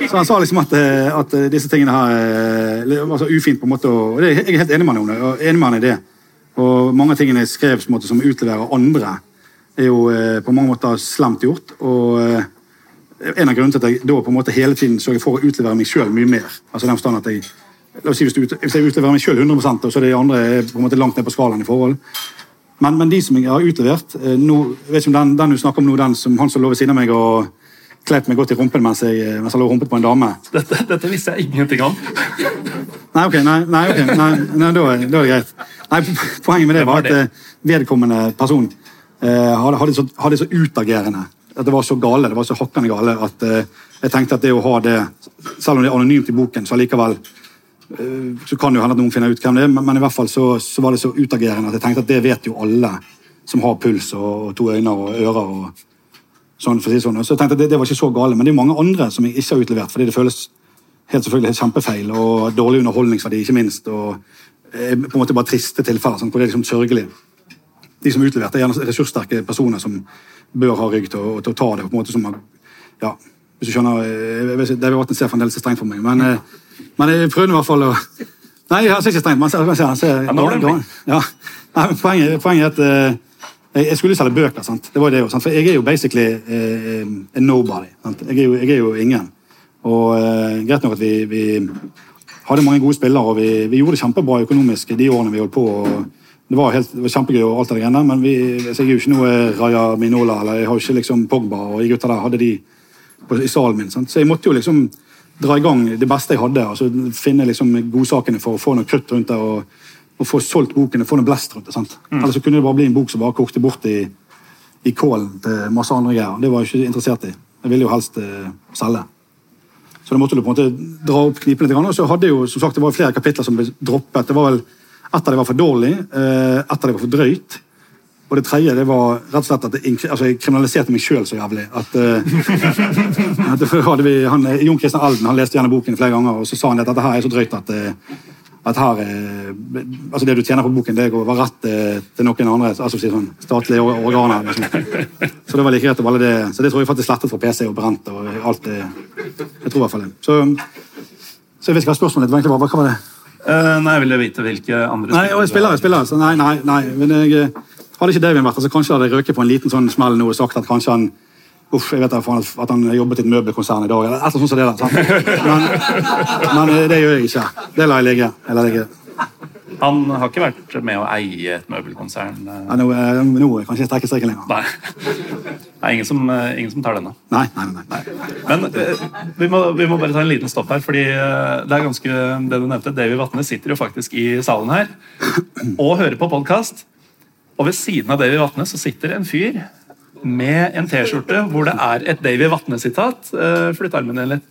så han sa liksom at, at disse tingene her var så ufint på en måte, og det, jeg er helt enig med han om enig med han i det. Og mange av tingene jeg skrev på en måte, som utleverer andre, er jo på mange måter slemt gjort. og en av grunnene til at jeg da på en måte hele tiden sørger for å utlevere meg sjøl mye mer. Altså den forstand at jeg, la oss si hvis, du, hvis jeg utleverer meg sjøl 100 og så er de andre på en måte langt ned på skalaen i forhold. Men, men de som jeg har utlevert eh, nå, jeg vet ikke om den, den du snakker om nå, den som han som lå ved siden av meg og kleip meg godt i rumpen mens jeg, eh, mens jeg lå og humpet på en dame. Dette, dette visste jeg ingenting om. Nei, ok, nei, nei, ok, nei, nei da, er- det greit. Nei, Poenget med det var var at eh, vedkommende person eh, hadde, hadde, så, hadde så utagerende at det var så gale, det var så hakkende gale at eh, jeg tenkte at det å ha det, selv om det er anonymt i boken, så allikevel eh, så kan det jo hende at noen finner ut hvem det er, men, men i hvert fall så, så var det så utagerende at jeg tenkte at det vet jo alle som har puls og, og to øyne og ører og sånn, for å si sånn. Så jeg tenkte at det, det var ikke så gale, men det er mange andre som jeg ikke har utlevert, fordi det føles helt selvfølgelig helt kjempefeil og dårlig underholdningsverdi, ikke minst. og eh, på en måte bare triste tilfeller, sånn, hvor det er liksom sørgelig. De som er utlevert, er gjerne ressurssterke personer som bør ha rygg til å, til å ta det. på en måte som ja, hvis du skjønner, eh, vet ikke, David Vatn ser fremdeles strengt for meg, men, eh, men jeg prøvde i hvert fall å Nei, jeg ser ikke strengt, men han ser, han ser, han ser er ja. Nei, poenget, poenget er at eh, jeg, jeg skulle selge bøker, sant? det var det jo, sant? for jeg er jo basically eh, a nobody. Sant? Jeg, er jo, jeg er jo ingen. Og eh, Greit nok at vi, vi hadde mange gode spillere, og vi, vi gjorde det kjempebra økonomisk de årene vi holdt på. og det var, helt, det var kjempegøy, og alt det greiene, men vi, jeg er jo ikke noe Raja Minola eller jeg har jo ikke liksom Pogba og de gutta der hadde de på, i salen min. Sant? Så jeg måtte jo liksom dra i gang det beste jeg hadde. altså Finne liksom godsakene for å få noe krutt rundt det og, og få solgt boken og få noe blest rundt det. sant? Eller så kunne det bare bli en bok som bare kokte bort i, i kålen til masse andre greier. Det var jeg ikke interessert i. Jeg ville jo helst uh, selge. Så da måtte du på en måte dra opp knipene litt. Og så hadde jo, som sagt, det var flere kapitler som ble droppet. Det var vel, Ett av dem var for dårlig, eh, ett av dem var for drøyt. Og det tredje det var rett og slett at jeg, altså, jeg kriminaliserte meg sjøl så jævlig. at, eh, (laughs) at det hadde vi, han, Jon Christian Alden han leste gjerne boken flere ganger, og så sa han at dette her er så drøyt at, eh, at her, eh, altså det du tjener på boken, det går var rett eh, til noen andre altså si sånn, statlige organer. Liksom. Så det var like greit å det. Så det tror jeg faktisk slettet fra PC og brent. og alt det, Jeg tror i hvert fall det. Så, så jeg vet ikke hva spørsmålet ditt egentlig var. Hva var det? Eh, nei, jeg ville vite hvilke andre Nei, og jeg spiller, jeg spiller. Så nei, nei, nei. Men jeg, eh, hadde ikke Davin vært her, så kanskje hadde jeg røket på en liten sånn smell nå og sagt at kanskje han Uff, jeg vet da faen at- at han jobbet i et møbelkonsern i dag. eller et eller annet sånt som det der. (laughs) Men, men eh, det gjør jeg ikke. Det lar jeg ligge. Jeg lar ligge. Han har ikke vært med å eie et møbelkonsern? eh. Ja, nå, nå kan jeg ikke strekke strikken lenger. Nei. Det er ingen som, eh, ingen som tar denne. Nei, nei, nei. nei. Men eh, vi må, vi må bare ta en liten stopp her, fordi det er ganske det du nevnte. Davy Vatne sitter jo faktisk i salen her (clears throat) og hører på podkast. Og ved siden av Davy Vatne så sitter en fyr med en T-skjorte hvor det er et Davy Vatne-sitat. Flytt armen din litt.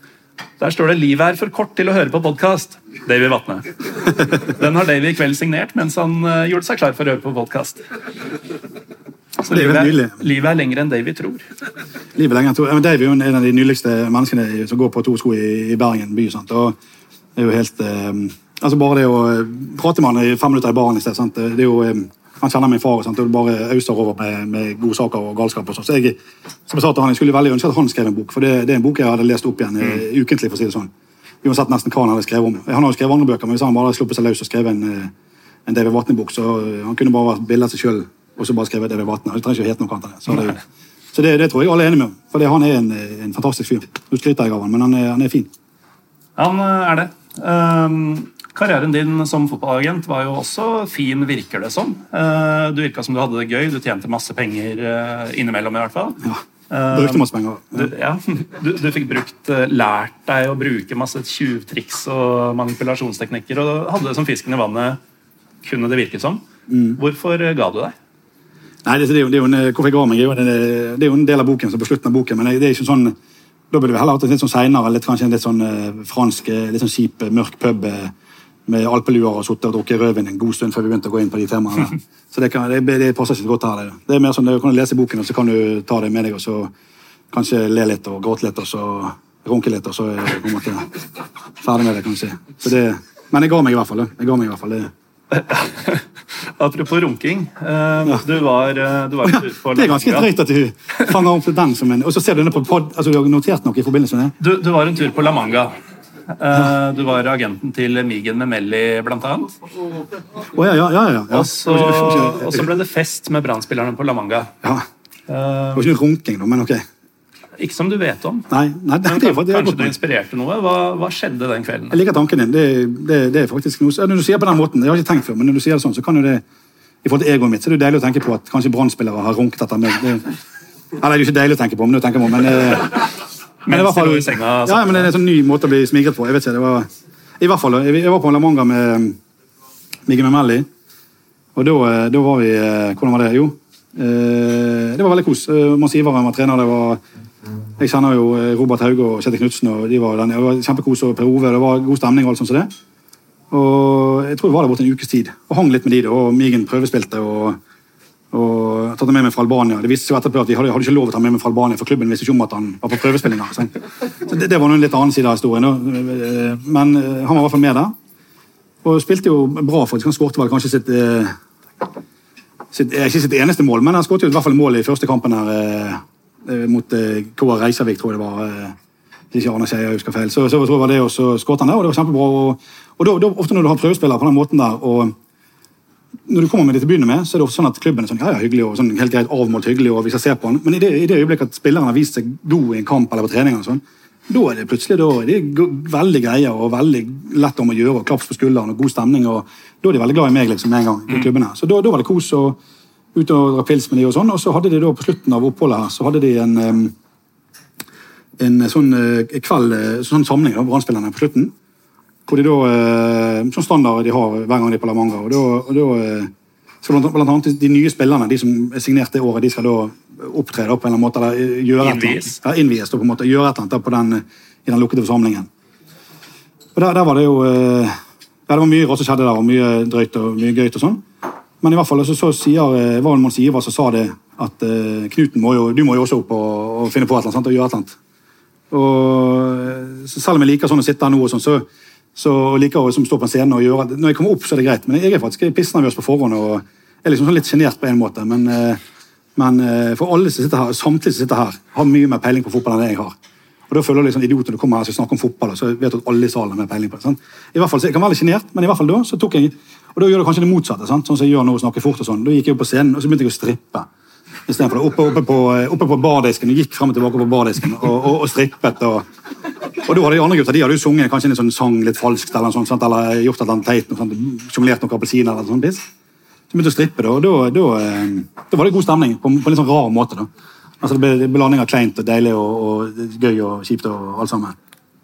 Der står det 'Livet er for kort til å høre på podkast'. Davy Vatne. Den har Davy i kveld signert mens han eh, gjorde seg klar for å høre på podkast. Så Det er livet, livet er lenger enn Davy tror. Livet lenger enn to. Men Davy er en av de nyligste menneskene som går på to sko i, Bergen by. Sant? Og det er jo helt Um, altså Bare det å eh, prate med han i fem minutter i baren i sted sant? Det er jo, eh, Han kjenner min far, sant? og det bare auser over med, med godsaker og galskap. og sånt. Så jeg, som jeg sa til han, jeg skulle veldig ønske at han skrev en bok, for det, det er en bok jeg hadde lest opp igjen eh, ukentlig. for å si det sånn. Uansett nesten hva han hadde skrevet om. Han har jo skrevet andre bøker, men hvis han bare hadde sluppet seg løs og skrevet en, eh, en David Vatne-bok, så eh, han kunne bare vært bildet seg sjøl og så bare skrevet David Vatne. Det trenger ikke å hete noe annet. Så det, så det, det tror jeg alle er enige med. For han er en, en fantastisk fyr. Nå skryter jeg av han, men han er, han er fin. Han er det. Ehm, karrieren din som fotballagent var jo også fin, virker det som. Eh, du virka som du hadde det gøy, du tjente masse penger eh, innimellom i hvert fall. Ja. Brukte masse penger. Du, ja, (laughs) du, du fikk brukt, eh, lært deg å bruke masse tjuvtriks og manipulasjonsteknikker, og hadde det som fisken i vannet, kunne det virke som. Hvorfor eh, ga du deg? Nei, det, det, er jo, det er en, Hvorfor jeg ga meg, jo en, det er jo en del av boken, så på slutten av boken, men det er ikke sånn da burde vi heller hatt det litt sånn senere, litt, kanskje en litt sånn eh, fransk, eh, litt sånn kjip, eh, mørk pub. eh, med alpeluer og sittet og drukket rødvin en god stund før vi begynte å gå inn på de temaene. (laughs) Så det, kan, det, det passer ikke så godt her. Det, er mer sånn, Du kan lese boken, og så kan du ta det med deg og så kanskje le litt og gråte litt og så runke litt, og så er på ferdig med det, kan du si. Så det, men jeg ga meg i hvert fall. det Jeg ga meg i hvert fall. Det, (laughs) Apropos runking. eh, du, var, eh, du var på det er ganske drøyt at du fanger opp den som en Og så ser du ned på pod, altså du har notert noe i forbindelse med det? Du, du var en tur på La Manga. Eh, du var agenten til Migen Memelli, blant annet. Oh, ja, ja, ja. ja. Og så, og så ble det fest med Brann-spillerne på La Manga. ja. Eh, Det var ikke noe runking, men ok. ikke som du vet om. Nei, nei det, det, det Kanskje du inspirerte noe? Hva, hva skjedde den kvelden? Jeg liker tanken din. Det, det, det er faktisk noe, Når du sier det på den måten, jeg har ikke tenkt før, men når du sier det sånn, så kan jo det i forhold til egoet mitt, så er det deilig å tenke på at kanskje Brann-spillere har runket etter meg. Det, eller det er jo ikke deilig å tenke på, men, du tenker på, men, eh, men det fall, i senga ja, men det er en sånn ny måte å bli smigret på. Jeg vet ikke, det var, I hvert fall, jeg, var på La Manga med Migge Memelli, og da, eh, da var vi eh, Hvordan var det? Jo, eh, det var veldig kos. Mons Ivaren var trener. det var jeg kjenner jo Robert Hauge og Kjetil Knutsen. og de var den, Det var kjempekos og Per Ove. Det var god stemning. og alt sånt som det. Og Jeg tror vi var der borte en ukes tid og hang litt med de. da, og Migen prøvespilte. og, og tatt med meg fra Albania. Det viste seg etterpå at De hadde, hadde ikke lov å ta med meg fra Albania, for klubben visste ikke om at han var på prøvespillinga. Så så det, det var en litt annen side av historien. Men eh, han var i hvert fall med der. Og spilte jo bra, faktisk. Han skårte vel kanskje sitt eh, sitt, eh, ikke sitt eneste mål, men han skåret i hvert fall mål i første kampen her mot KR Reisavik, tror jeg det var. Hvis ikke Arne Skeia husker feil. Så, så det var det, og så skåret han der, og det var kjempebra. Og, og da, da, ofte når du har prøvespillere på den måten der, og når du kommer med det til å begynne med, så er det ofte sånn at klubben er sånn, ja, ja, hyggelig og sånn helt greit avmålt hyggelig, og vi skal se på han. Men i det, i det øyeblikket at spilleren har vist seg god i en kamp eller på trening, og sånn, da er det plutselig da er det veldig greie og veldig lett om å gjøre, og klaps på skulderen og god stemning. og Da er de veldig glad i meg liksom med en gang. i klubben her. Så da, da var det kos og ut og dra pils med de og sånn. Og så hadde de da på slutten av oppholdet her, så hadde de en en sånn eh, kveld, eh, sånn samling av Brann-spillerne på slutten. Hvor de da, eh, Sånn standard de har hver gang de er på La Manga. og da, og da eh, skal blant, blant annet De nye spillerne de som er signert det året, de skal da opptre da, på en eller annen måte. Eller eh, gjøre et eller annet. Ja, da, på en måte. Gjøre et eller annet den, i den lukkede forsamlingen. Og der, der var det jo ja, Det var mye rart som skjedde der, og mye drøyt og mye gøyt og sånn. Men i hvert fall så, så sier, Mons så som sa det, at eh, Knuten må jo, du må jo også opp og, og finne på et eller annet og gjøre et eller annet. Og så selv om jeg liker sånn å sitte her nå, og sånn, så, så liker jeg å stå på en scene og gjøre Når jeg kommer opp, så er det greit, men jeg er faktisk pissnervøs på forhånd. og er liksom sånn litt sjenert på en måte. Men, eh, men eh, for alle som sitter her, samtidig som sitter her, har mye mer peiling på fotball enn jeg har. Og da føler du liksom idiot når du kommer her og skal snakke om fotball, og så vet du at alle i salen har mer peiling på det. Sant? I hvert fall, Jeg kan være litt sjenert, men i hvert fall da så tok jeg Og da gjør du kanskje det motsatte, sant? sånn som jeg gjør nå, snakker fort og sånn. Da gikk jeg opp på scenen, og så begynte jeg å strippe. Istedenfor. Oppe, oppe, på, oppe på bardisken, og gikk frem og tilbake på bardisken og, og, og strippet. Og, og da hadde de andre gutta de hadde jo sunget kanskje en sånn sang litt falskt, eller, sånt, eller gjort et teit, noe sjonglert noen appelsiner eller sånt. piss. Så begynte å strippe, da, og da, da, eh, da var det god stemning. På, på en litt sånn rar måte. da. Altså Det ble det ble blanding av kleint og deilig og, og gøy og kjipt og alt sammen.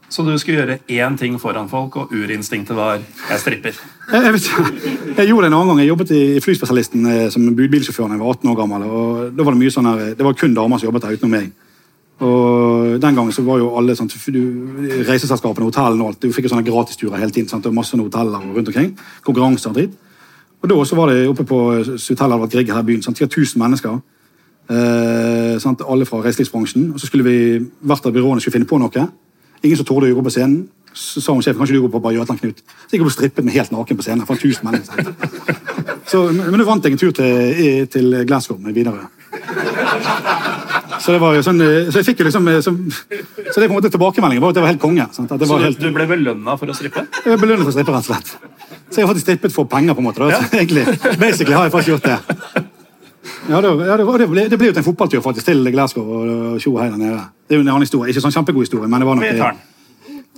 Så du skulle gjøre én ting foran folk, og urinstinktet var 'jeg stripper'. Jeg, jeg, jeg gjorde det en annen gang. Jeg jobbet i Flyspesialisten eh, som budbilsjåfør da jeg var 18 år gammel. og da var Det mye sånn her, det var kun damer som jobbet der utenom meg. Og Den gangen så var jo alle sånn, reiseselskapene, hotellene og alt, du fikk jo sånne gratisturer hele tiden. Sant? Var masse hoteller rundt omkring. Konkurranser og dritt. Og da var det oppe på hotellet Albert Grieg her i byen. Sant? Sikkert 1000 mennesker. Eh? Alle fra reiselivsbransjen. Og så skulle vi, hvert av byråene skulle finne på noe. Ingen som torde å gå på scenen. Så sa hun sjefen kanskje du går på bare Jøtland Knut. Så gikk jeg på med helt naken på scenen. for 1000 mennesker. (laughs) Så, men nå vant jeg en tur til, til Glasgow med Widerøe. Så det var jo sånn, eh, så jeg fikk jo liksom eh, Så, så det på en måte tilbakemeldingen var at det var helt konge. Sant? At det Så var du, helt, du ble belønna for å strippe? jeg ble belønnet for å strippe, rett og slett. Så jeg har faktisk strippet for penger, på en måte. Da. Så egentlig, basically har jeg faktisk gjort det. Ja, det, ja, det, var- det, ble, det ble jo til en fotballtur faktisk, til Glasgow og tjo her nede. Det er jo en annen historie. Ikke sånn kjempegod historie, men det var noe den.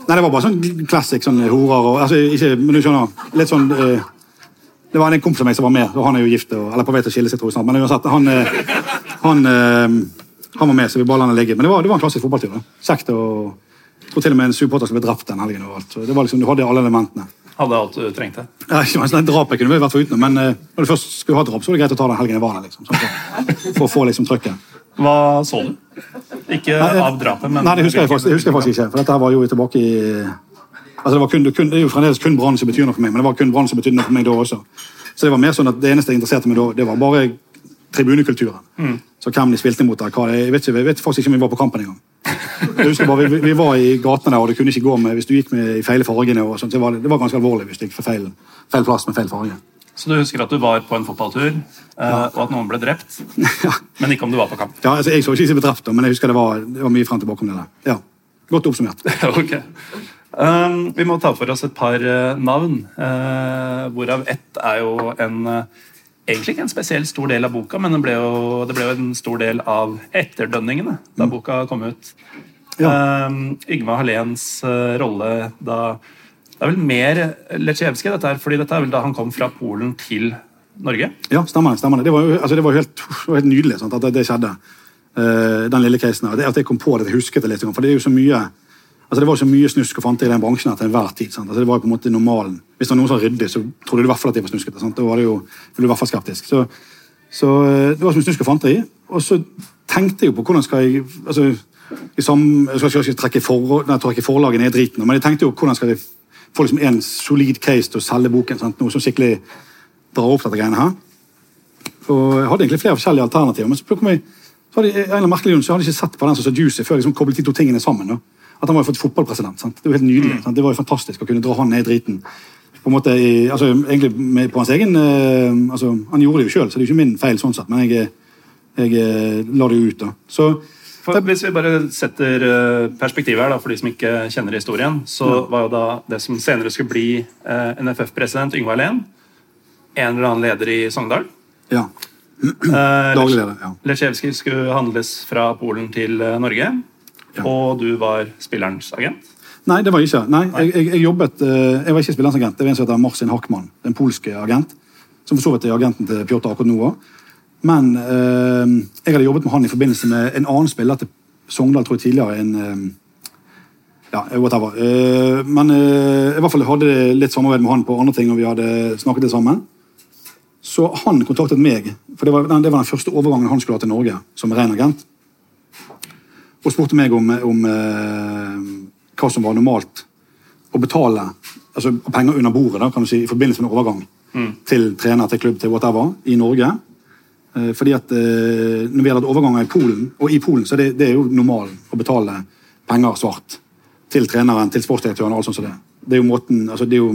Nei, det var bare sånn classic sånn horer og altså, ikke, Men du skjønner, litt sånn eh, Det var en kompis av meg som var med, og han er jo gift og, eller på vei til å skille seg, tror jeg snart. Men uansett, han, eh, han, eh, han var med, så vi bare lar han ligge. Men det var, det var en klassisk fotballtur. da. Kjekt og jeg tror til og med en supporter som ble drept den helgen. og alt. Så det var liksom, Du hadde alle elementene. Hadde alt du trengte. Ja, ikke Drapet kunne vi vært foruten, men uh, når du først skulle ha drap, så var det greit å ta den helgen jeg var der. liksom, sånn, for, for å få liksom trøkket. Hva så du? Ikke av drapet, men Nei, det husker jeg faktisk, husker jeg faktisk ikke. For dette var jo tilbake i Altså det, var kun, kun, det er jo fremdeles kun Brann som betyr noe for meg, men det var kun Brann som betydde noe for meg da også. Så det var mer sånn at det eneste jeg interesserte meg da, det var bare tribunekulturen. Mm. Så hvem de spilte mot der, hva jeg, vet ikke, jeg vet faktisk ikke om vi var på kampen engang. Jeg husker bare, vi, vi var i gatene der, og det kunne ikke gå med hvis du gikk med i feil fargene. og sånt, det var, det var ganske alvorlig hvis du gikk for feil, feil plass med feil farge. Så du husker at du var på en fotballtur, eh, og at noen ble drept, (laughs) Ja, men ikke om du var på kamp? ja altså Jeg så ikke si drept, da, men jeg husker det var, det var mye frem tilbake om det der. Ja, Godt oppsummert. (laughs) ok. Um, vi må ta for oss et par uh, navn, uh, hvorav ett er jo en eh, Egentlig ikke en spesielt stor del av boka, men det ble jo, det ble jo en stor del av etterdønningene da boka kom ut. Ja. Um, Yngve Halléns uh, rolle da Det er vel mer Letsjevskij, dette her, fordi dette er vel da han kom fra Polen til Norge? Ja, stemmer stemmer Det var jo altså det var helt, helt nydelig sant, at det, det skjedde. Uh, den lille casen. her. At jeg kom på det, jeg husket det litt. For det er jo så mye altså det var så mye snusk og fante i den bransjen til enhver tid. Sant? Altså det var på en måte normalen. Hvis det var noen som var ryddig, så trodde du i hvert fall at de var snuskete. Sant? Da var det jo, du i hvert fall skeptisk. Så, så eh, det var så mye snusk og fanteri. Og så tenkte jeg jo på hvordan skal jeg altså, i sam, Jeg skal ikke trekke, for, nei, trekke forlaget ned i driten, men jeg tenkte jo hvordan skal jeg få liksom en solid case til å selge boken. Sant? Noe som skikkelig drar opp dette greiene her. Og jeg hadde egentlig flere forskjellige alternativer, men så jeg, så hadde jeg, en eller merkelig grunn så hadde jeg ikke sett på den som så juicy før jeg liksom koblet de to tingene sammen. Da. At han var jo fått fotballpresident. Sant? Det var helt nydelig. Sant? Det var jo fantastisk å kunne dra han ned i driten. På en måte, i, altså, egentlig på hans egen uh, altså, Han gjorde det jo sjøl, så det er jo ikke min feil, sånn sett, men jeg, jeg eh, la det jo ut. da. Så For hvis vi bare setter eh, perspektivet her da, for de som ikke kjenner historien, så var jo da det som senere skulle bli uh, NFF-president Yngve Alén, en eller annen leder i Sogndal. ja. Daglig leder. ja. Lesjevskij skulle handles fra Polen til Norge, Ja. Og du var spillerens agent. Nei, det var jeg ikke. Nei, jeg, jeg, jeg jobbet, eh, jeg var ikke spillerens agent. Det var en som heter Marcin Hackmann, en polsk agent. Som for så vidt er agenten til Pjotr akkurat nå òg. Men eh, jeg hadde jobbet med han i forbindelse med en annen spiller til Sogndal tror jeg tidligere. en... Eh, ja, whatever. Eh, men eh, i hvert fall hadde litt samarbeid med han på andre ting, og vi hadde snakket litt sammen. Så han kontaktet meg, for det var, det var den første overgangen han skulle ha til Norge som ren agent. Og spurte meg om, om eh, hva som var normalt å betale altså penger under bordet da, kan du si, i forbindelse med en overgang til trener, til klubb, til whatever, i Norge. Eh, fordi at eh, Når har gjelder overganger i Polen, og i Polen så er det, det er jo normalen å betale penger svart til treneren, til sportsdirektøren og alt sånt som det. Det er jo måten, altså det er jo,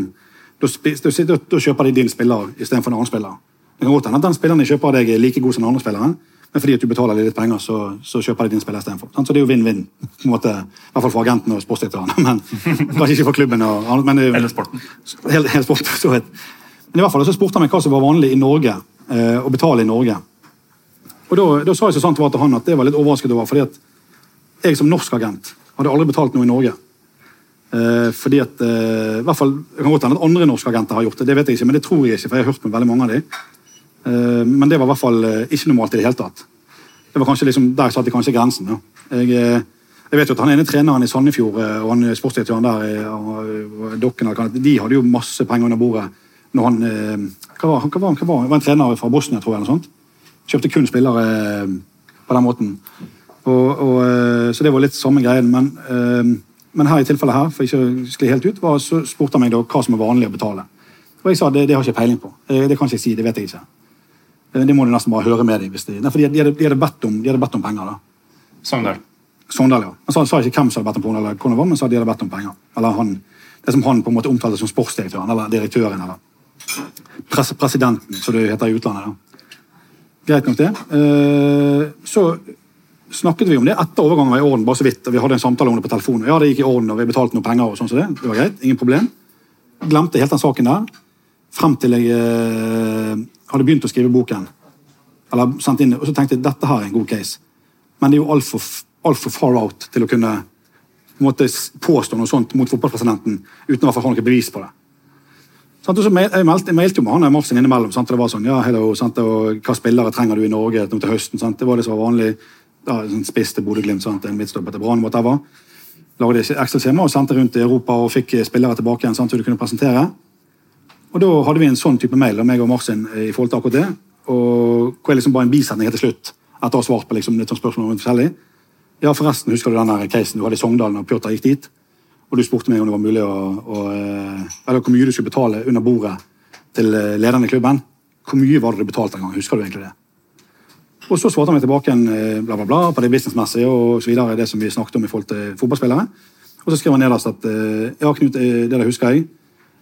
da, da, da kjøper de din spiller istedenfor en annen spiller. Det kan godt hende at den spilleren de kjøper av deg, er like god som den andre spilleren, men fordi at du betaler litt penger, så, så kjøper de din spiller istedenfor. Så det er jo vinn-vinn, i hvert fall for agenten og sportsdirektøren. (laughs) Men kanskje ikke for klubben. Og, annet, men det, jo- Eller sporten. Helt, helt sport, så. Men i hvert fall så spurte han meg hva som var vanlig i Norge, eh, å betale i Norge. Og da, da sa jeg så sant var til han at det var litt overrasket over, fordi at jeg som norsk agent hadde aldri betalt noe i Norge. Eh, fordi at, eh, i hvert fall, Det kan godt hende at andre norske agenter har gjort det, det vet jeg ikke, men det tror jeg ikke, for jeg har hørt med veldig mange av dem. Eh, men det var i hvert fall eh, ikke normalt i det hele tatt. Det var kanskje liksom, Der satte kanskje grensen. Ja. Jeg, eh, jeg vet jo at Han ene treneren i Sandefjord og han sportsdirektøren der, Dokken, de hadde jo masse penger under bordet. når han, hva var, han- hva var, hva var, var en trener fra Bosnia, tror jeg. eller sånt. Kjøpte kun spillere på den måten. Og, og, så det var litt samme greien. Men, men her i tilfellet her, for ikke å skli helt ut, var, så spurte han meg da hva som er vanlig å betale. Og jeg sa det, det har jeg ikke peiling på. Det kan ikke jeg si, det vet jeg ikke. Eh, Det må du nesten bare høre med dem. De, nei, for de, de, hadde, de, hadde bedt om, de hadde bedt om penger. da. Sogndal. Sogndal, ja. Han sa, sa ikke hvem som hadde bedt om penger, eller hvordan det var, men sa de hadde bedt om penger. Eller han, Det som han på en måte omtalte som sportsdirektøren, eller direktøren, eller pres, presidenten, som det heter i utlandet. da. Greit nok, det. Eh, så snakket vi om det etter overgangen var i orden, bare så vidt. og Vi hadde en samtale om det på telefonen. Ja, det gikk i orden, og vi betalte noen penger og sånn som det. Det var greit, ingen problem. Glemte helt den saken der, frem til jeg eh, hadde begynt å skrive boken. Eller sendt inn, og så tenkte jeg dette her er en god case. Men det er jo altfor alt for far out til å kunne på påstå noe sånt mot fotballpresidenten uten i å ha noe bevis på det. Sånn, så jeg, meldte, jo med han og Marsen innimellom. Sant, det var sånn, ja, hello, sant, og Hva spillere trenger du i Norge til høsten? Sant, det var det som var vanlig. Ja, sånn Spiss Bodø-Glimt, en midtstopper til Brann, whatever. Lagde Excel-skjema og sendte rundt i Europa og fikk spillere tilbake igjen. Sant, så du kunne presentere. Og Da hadde vi en sånn type mail av meg og Martin eh, i forhold til akkurat det. Og hvor jeg liksom bare en bisetning helt til slutt, etter å ha svart på liksom litt sånn spørsmål om forskjellig. Ja, forresten, husker du den casen du hadde i Sogndal når Pjotr gikk dit? og du spurte meg om det var mulig å, å eh, Eller hvor mye du skulle betale under bordet til eh, lederen i klubben. Hvor mye var det du betalte en gang? Husker du egentlig det? Og så svarte han meg tilbake en, bla, bla, bla, på det businessmessige og så videre, det som vi snakket om i forhold til fotballspillere. Og så skrev han nederst at ja, Knut, det der husker jeg.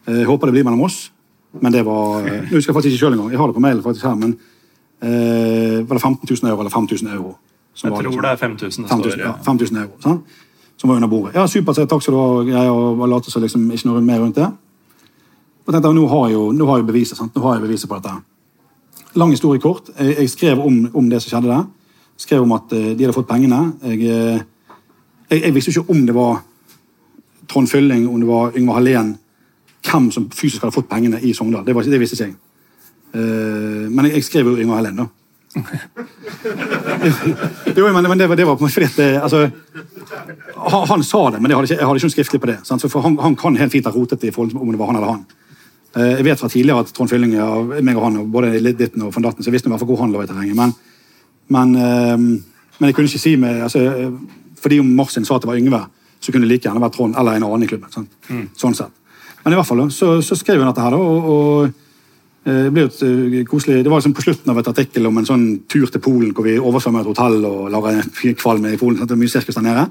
Jeg håper det blir mellom oss. Men det var Nå husker jeg faktisk ikke sjøl engang. Jeg har det på mail faktisk her, men eh, var det 15 000 euro eller 5000 euro? jeg tror liksom, det er 5000 det 5000, ja, 5000 euro. Sant? som var under bordet. Ja, supert, så takk skal du ha. Jeg og late som liksom ikke noe mer rundt det. Og tenkte, nå har jeg jo, nå har jeg beviset sant? Nå har jeg beviset på dette. Lang historie kort. Jeg, jeg skrev om, om, det som skjedde der. Skrev om at uh, de hadde fått pengene. Jeg, uh, jeg, jeg, visste ikke om det var Trond Fylling, om det var Yngvar Hallén, hvem som fysisk hadde fått pengene i Sogndal. Det, var, det visste ikke jeg. Uh, men jeg, skrev jo Yngve Helen, da. (laughs) jo, men, men det, var, det var fordi at altså, han, han, sa det, men jeg hadde ikke, jeg hadde ikke noe skriftlig på det. Sant? For han, han, kan helt fint ha rotet det i forhold til om det var han eller han. Uh, jeg vet fra tidligere at Trond Fylling og meg og han, både Ditten og von Datten, så jeg visste i hvert fall hvor han lå i terrenget. Men, men, uh, men, jeg kunne ikke si med altså, Fordi om Marsin sa at det var Yngve, så kunne det like gjerne vært Trond eller en annen i klubben. Mm. Sånn sett. Men i hvert fall så, så skrev hun dette her, og, og Eh, det ble et eh, koselig, det var liksom på slutten av et artikkel om en sånn tur til Polen hvor vi oversvømmer et hotell og lager kvalm i Polen. det er mye sirkus der nede.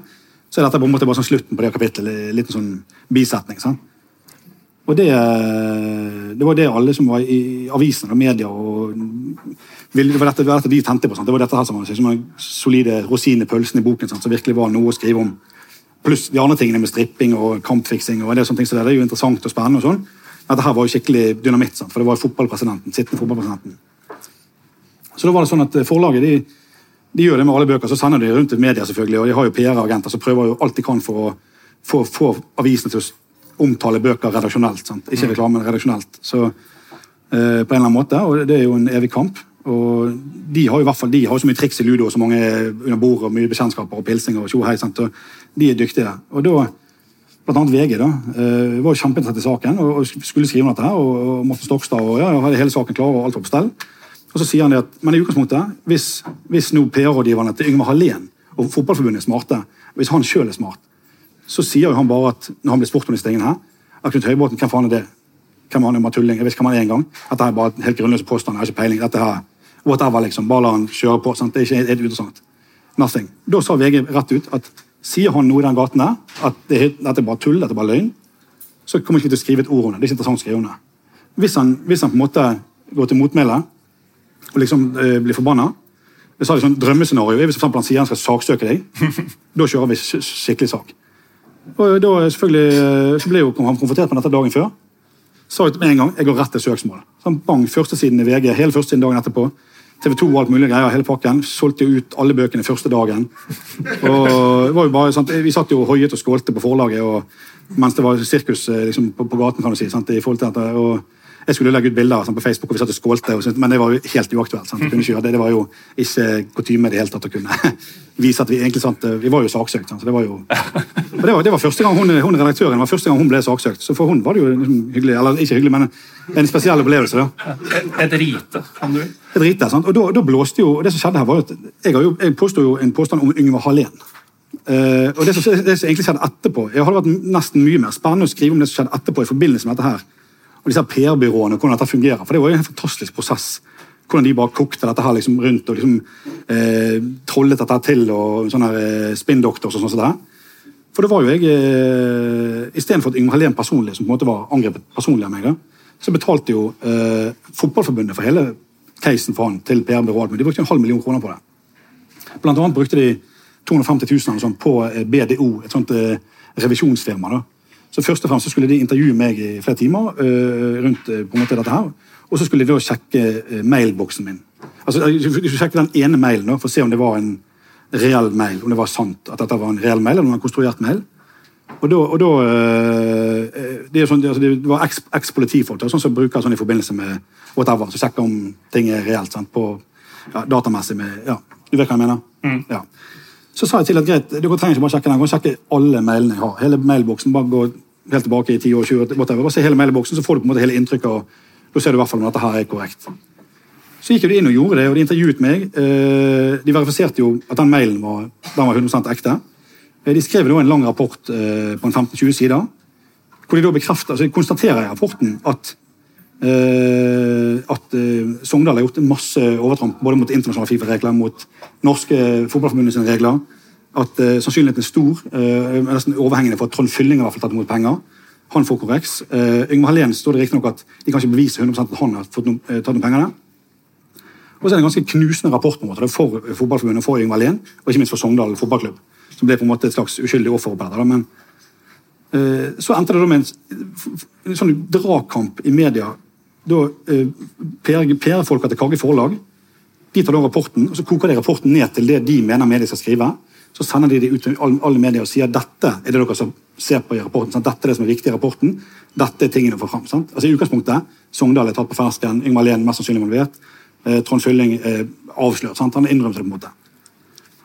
Så er dette på en måte bare sånn slutten på det kapittelet. En liten sånn bisetning. Sant? Og det, eh, det, var det alle som var i avisene og media og Det var dette, det var dette de tente på. Sant? Det var dette her som var liksom, solide rosiner i pølsen i boken, sant? som virkelig var noe å skrive om. Pluss de andre tingene med stripping og kampfiksing. og det, sånne ting, så det er jo interessant og spennende. og sånn. Dette her var jo skikkelig dynamitt, sant? for det var jo fotballpresidenten, sittende fotballpresidenten. Så da var det sånn at eh, Forlaget de, de gjør det med alle bøker, så sender de rundt til media, selvfølgelig, og de har jo PR-agenter som prøver jo alt de kan for å få avisene til å omtale bøker redaksjonelt. Sant? Ikke reklamen reklame, men redaksjonelt. Så, eh, på en eller annen måte, og Det er jo en evig kamp. Og De har jo hvert fall, de har så mye triks i ludo og så mange under bordet og mye bekjentskaper og pilsinger. og tjohei, sant? og De er dyktige. Og da blant annet VG da, uh, var kjempeinteressert i saken og, skulle skrive om dette. her, og, Morten Stokstad og ja, hadde hele saken klar og alt var på stell. Og så sier han det at, Men i utgangspunktet, hvis, hvis nå PR-rådgiverne til Yngvar Hallén og Fotballforbundet er smarte, hvis han sjøl er smart, så sier jo han bare at når han blir spurt om disse tingene her, at Knut Høybråten, hvem faen er det? Hvem han er tulling? Jeg visste hvem han er engang. Dette er bare helt grunnløse påstander. Jeg har ikke peiling. Dette her, whatever, liksom. Bare la han kjøre på. Sant? Det er ikke helt interessant. Nothing. Da sa VG rett ut at Sier han noe i den gaten der, at dette er bare tull, dette er bare løgn, så kommer ikke til å skrive et ord om det. Det er ikke interessant å skrive om det. Hvis han, hvis han på en måte går til motmæle og liksom øh, blir forbanna Jeg sa det sånn drømmescenario. Hvis for han sier han skal saksøke deg, (laughs) da kjører vi skikkelig sak. Og da selvfølgelig, eh, så ble jo han konfrontert med dette dagen før. Sa jeg med en gang jeg går rett til søksmål. Sånn, bang, Førstesiden i VG, hele førstesiden dagen etterpå. TV 2 og alt mulig greier, hele pakken. Solgte jo ut alle bøkene første dagen. Og det var jo bare, sant? Vi satt jo og hoiet og skålte på forlaget og, mens det var sirkus eh, liksom, på, på, gaten. kan du si, sant? i forhold til dette. Og jeg skulle legge ut bilder sånn, på Facebook, og vi satt og skålte, og, men det var jo helt uaktuelt. Sant? Det, det var jo ikke kutyme i det hele tatt å kunne (laughs) vise at vi egentlig sant, Vi var jo saksøkt. Sant? Så det var jo det var, det var, første gang hun, hun redaktøren var første gang hun ble saksøkt. Så for hun var det jo liksom hyggelig. Eller ikke hyggelig, men en spesiell opplevelse. da. Et, et rite, kan du Et rite, sant? Og da, da, blåste jo Det som skjedde her, var jo at jeg, jo, jeg påsto jo en påstand om Yngve Hallén. Uh, og det som, det som, egentlig skjedde etterpå Jeg hadde vært nesten mye mer spennende å skrive om det som skjedde etterpå i forbindelse med dette her. Og disse PR-byråene, hvordan dette fungerer. For det var jo en fantastisk prosess. Hvordan de bare kokte dette her liksom rundt og liksom eh, trollet dette til. og sånne eh, spinndoctors og sånn. sånn for det var jo jeg eh, Istedenfor at Yngve Hallén personlig som på en måte var angrepet personlig av meg, da, så betalte jo eh, Fotballforbundet for hele casen for han til PR-byrået. De brukte en halv million kroner på det. Blant annet brukte de 250 000 sånn, på eh, BDO, et sånt eh, revisjonsfirma. da. Så først og fremst så skulle de intervjue meg i flere timer uh, rundt uh, på en måte dette her. Og så skulle de da sjekke uh, mailboksen min. Altså, De skulle sjekke den ene mailen da, for å se om det var en reell mail, om det var sant at dette var en reell mail, eller en konstruert mail. Og da, og da det, sånn, altså, det, var eks-politifolk sånn som bruker sånn i forbindelse med whatever, så sjekker om ting er reelt sant, på ja, datamessig med, ja, Du vet hva jeg mener? Mm. Ja. Så sa jeg til at greit, du trenger ikke bare sjekke den, sjekke alle mailene jeg har. Hele mailboksen, bare gå helt tilbake i 10 år, 20 år. Bare se hele mailboksen, så får du på en måte hele inntrykket, og da ser du i hvert fall om dette her er korrekt. Så gikk de inn og gjorde det, og de intervjuet meg. Eh, de verifiserte jo at den mailen var, den var 100 ekte. Eh, De skrev da en lang rapport eh, på en 15-20 sider, hvor de da bekrefter, altså de konstaterer i rapporten at at eh, Sogndal har gjort masse overtramp både mot internasjonale Fifa-regler, mot norske fotballforbundets regler. At eh, sannsynligheten er stor, eh, nesten overhengende for at Trond Fylling har tatt imot penger. Han får korreks. Eh, Yngvar Hallén står det riktignok at de kan ikke bevise 100 at han har fått noe, eh, tatt noen penger der. Og så er det en ganske knusende rapport på en måte, for Fotballforbundet, for Yngvar Hallén, og ikke minst for Sogndal fotballklubb. Som ble på en måte et slags uskyldig offer på dette. Men eh, så endte det da med en, en sånn dragkamp i media. Da eh, PR-folka til Kagge Forlag de tar da rapporten, og så koker de rapporten ned til det de mener media skal skrive. Så sender de det ut til alle, medier og sier dette er det dere som ser på i rapporten. Sant? Dette er det som er viktig i rapporten. Dette er tingene å få fram. Sant? Altså I utgangspunktet, Sogndal er tatt på fersken, Yngvar Lehn mest sannsynlig involvert. Eh, Trond Fylling eh, avslørt. Sant? Han innrømmer det på en måte.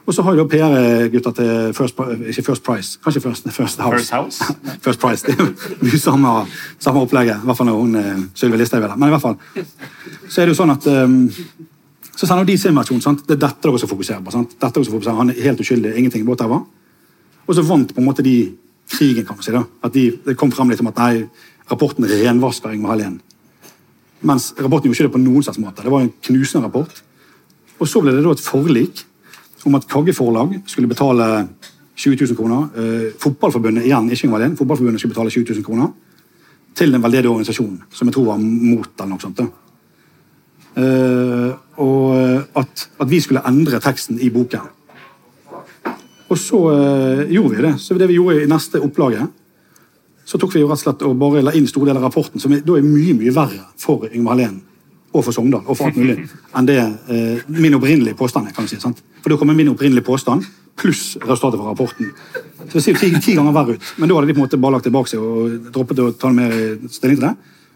Og så har jo PR-gutta til First, ikke First Price, kanskje First, first House. First House? (laughs) First Price. Det er jo samme, samme opplegget. I hvert fall når hun eh, Sylvi Listhaug er der. Men i hvert fall så er det jo sånn at um, så sender de sin versjon. sant? Det er dette dere skal fokusere på. sant? Dette dere skal fokusere. Han er helt uskyldig, ingenting, whatever. Og så vant på en måte de krigen, kan man si. da. At de, Det kom frem litt om at nei, rapporten renvasker med Hallén. Mens rapporten gjorde ikke det på noen slags måte. Det var en knusende rapport. Og så ble det da et forlik om at Kagge Forlag skulle betale 20 000 kroner. Eh, fotballforbundet igjen, ikke Hallén, fotballforbundet skulle betale 20 000 kroner til en veldedig organisasjon, som jeg tror var mot eller noe sånt. Eh, og at, at vi skulle endre teksten i boken. Og så eh, gjorde vi det. Så det vi gjorde i neste opplaget, så tok vi jo rett og slett og bare la inn store deler av rapporten, som er, da er mye mye verre for Yngve Hallén og for Sogndal og for alt mulig (laughs) enn det eh, min opprinnelige påstand er. kan vi si, sant? For da kommer min opprinnelige påstand pluss resultatet fra rapporten. Så det ser jo ti, ti ganger verre ut. Men da hadde de på en måte bare lagt tilbake seg og droppet å ta mer stilling til det.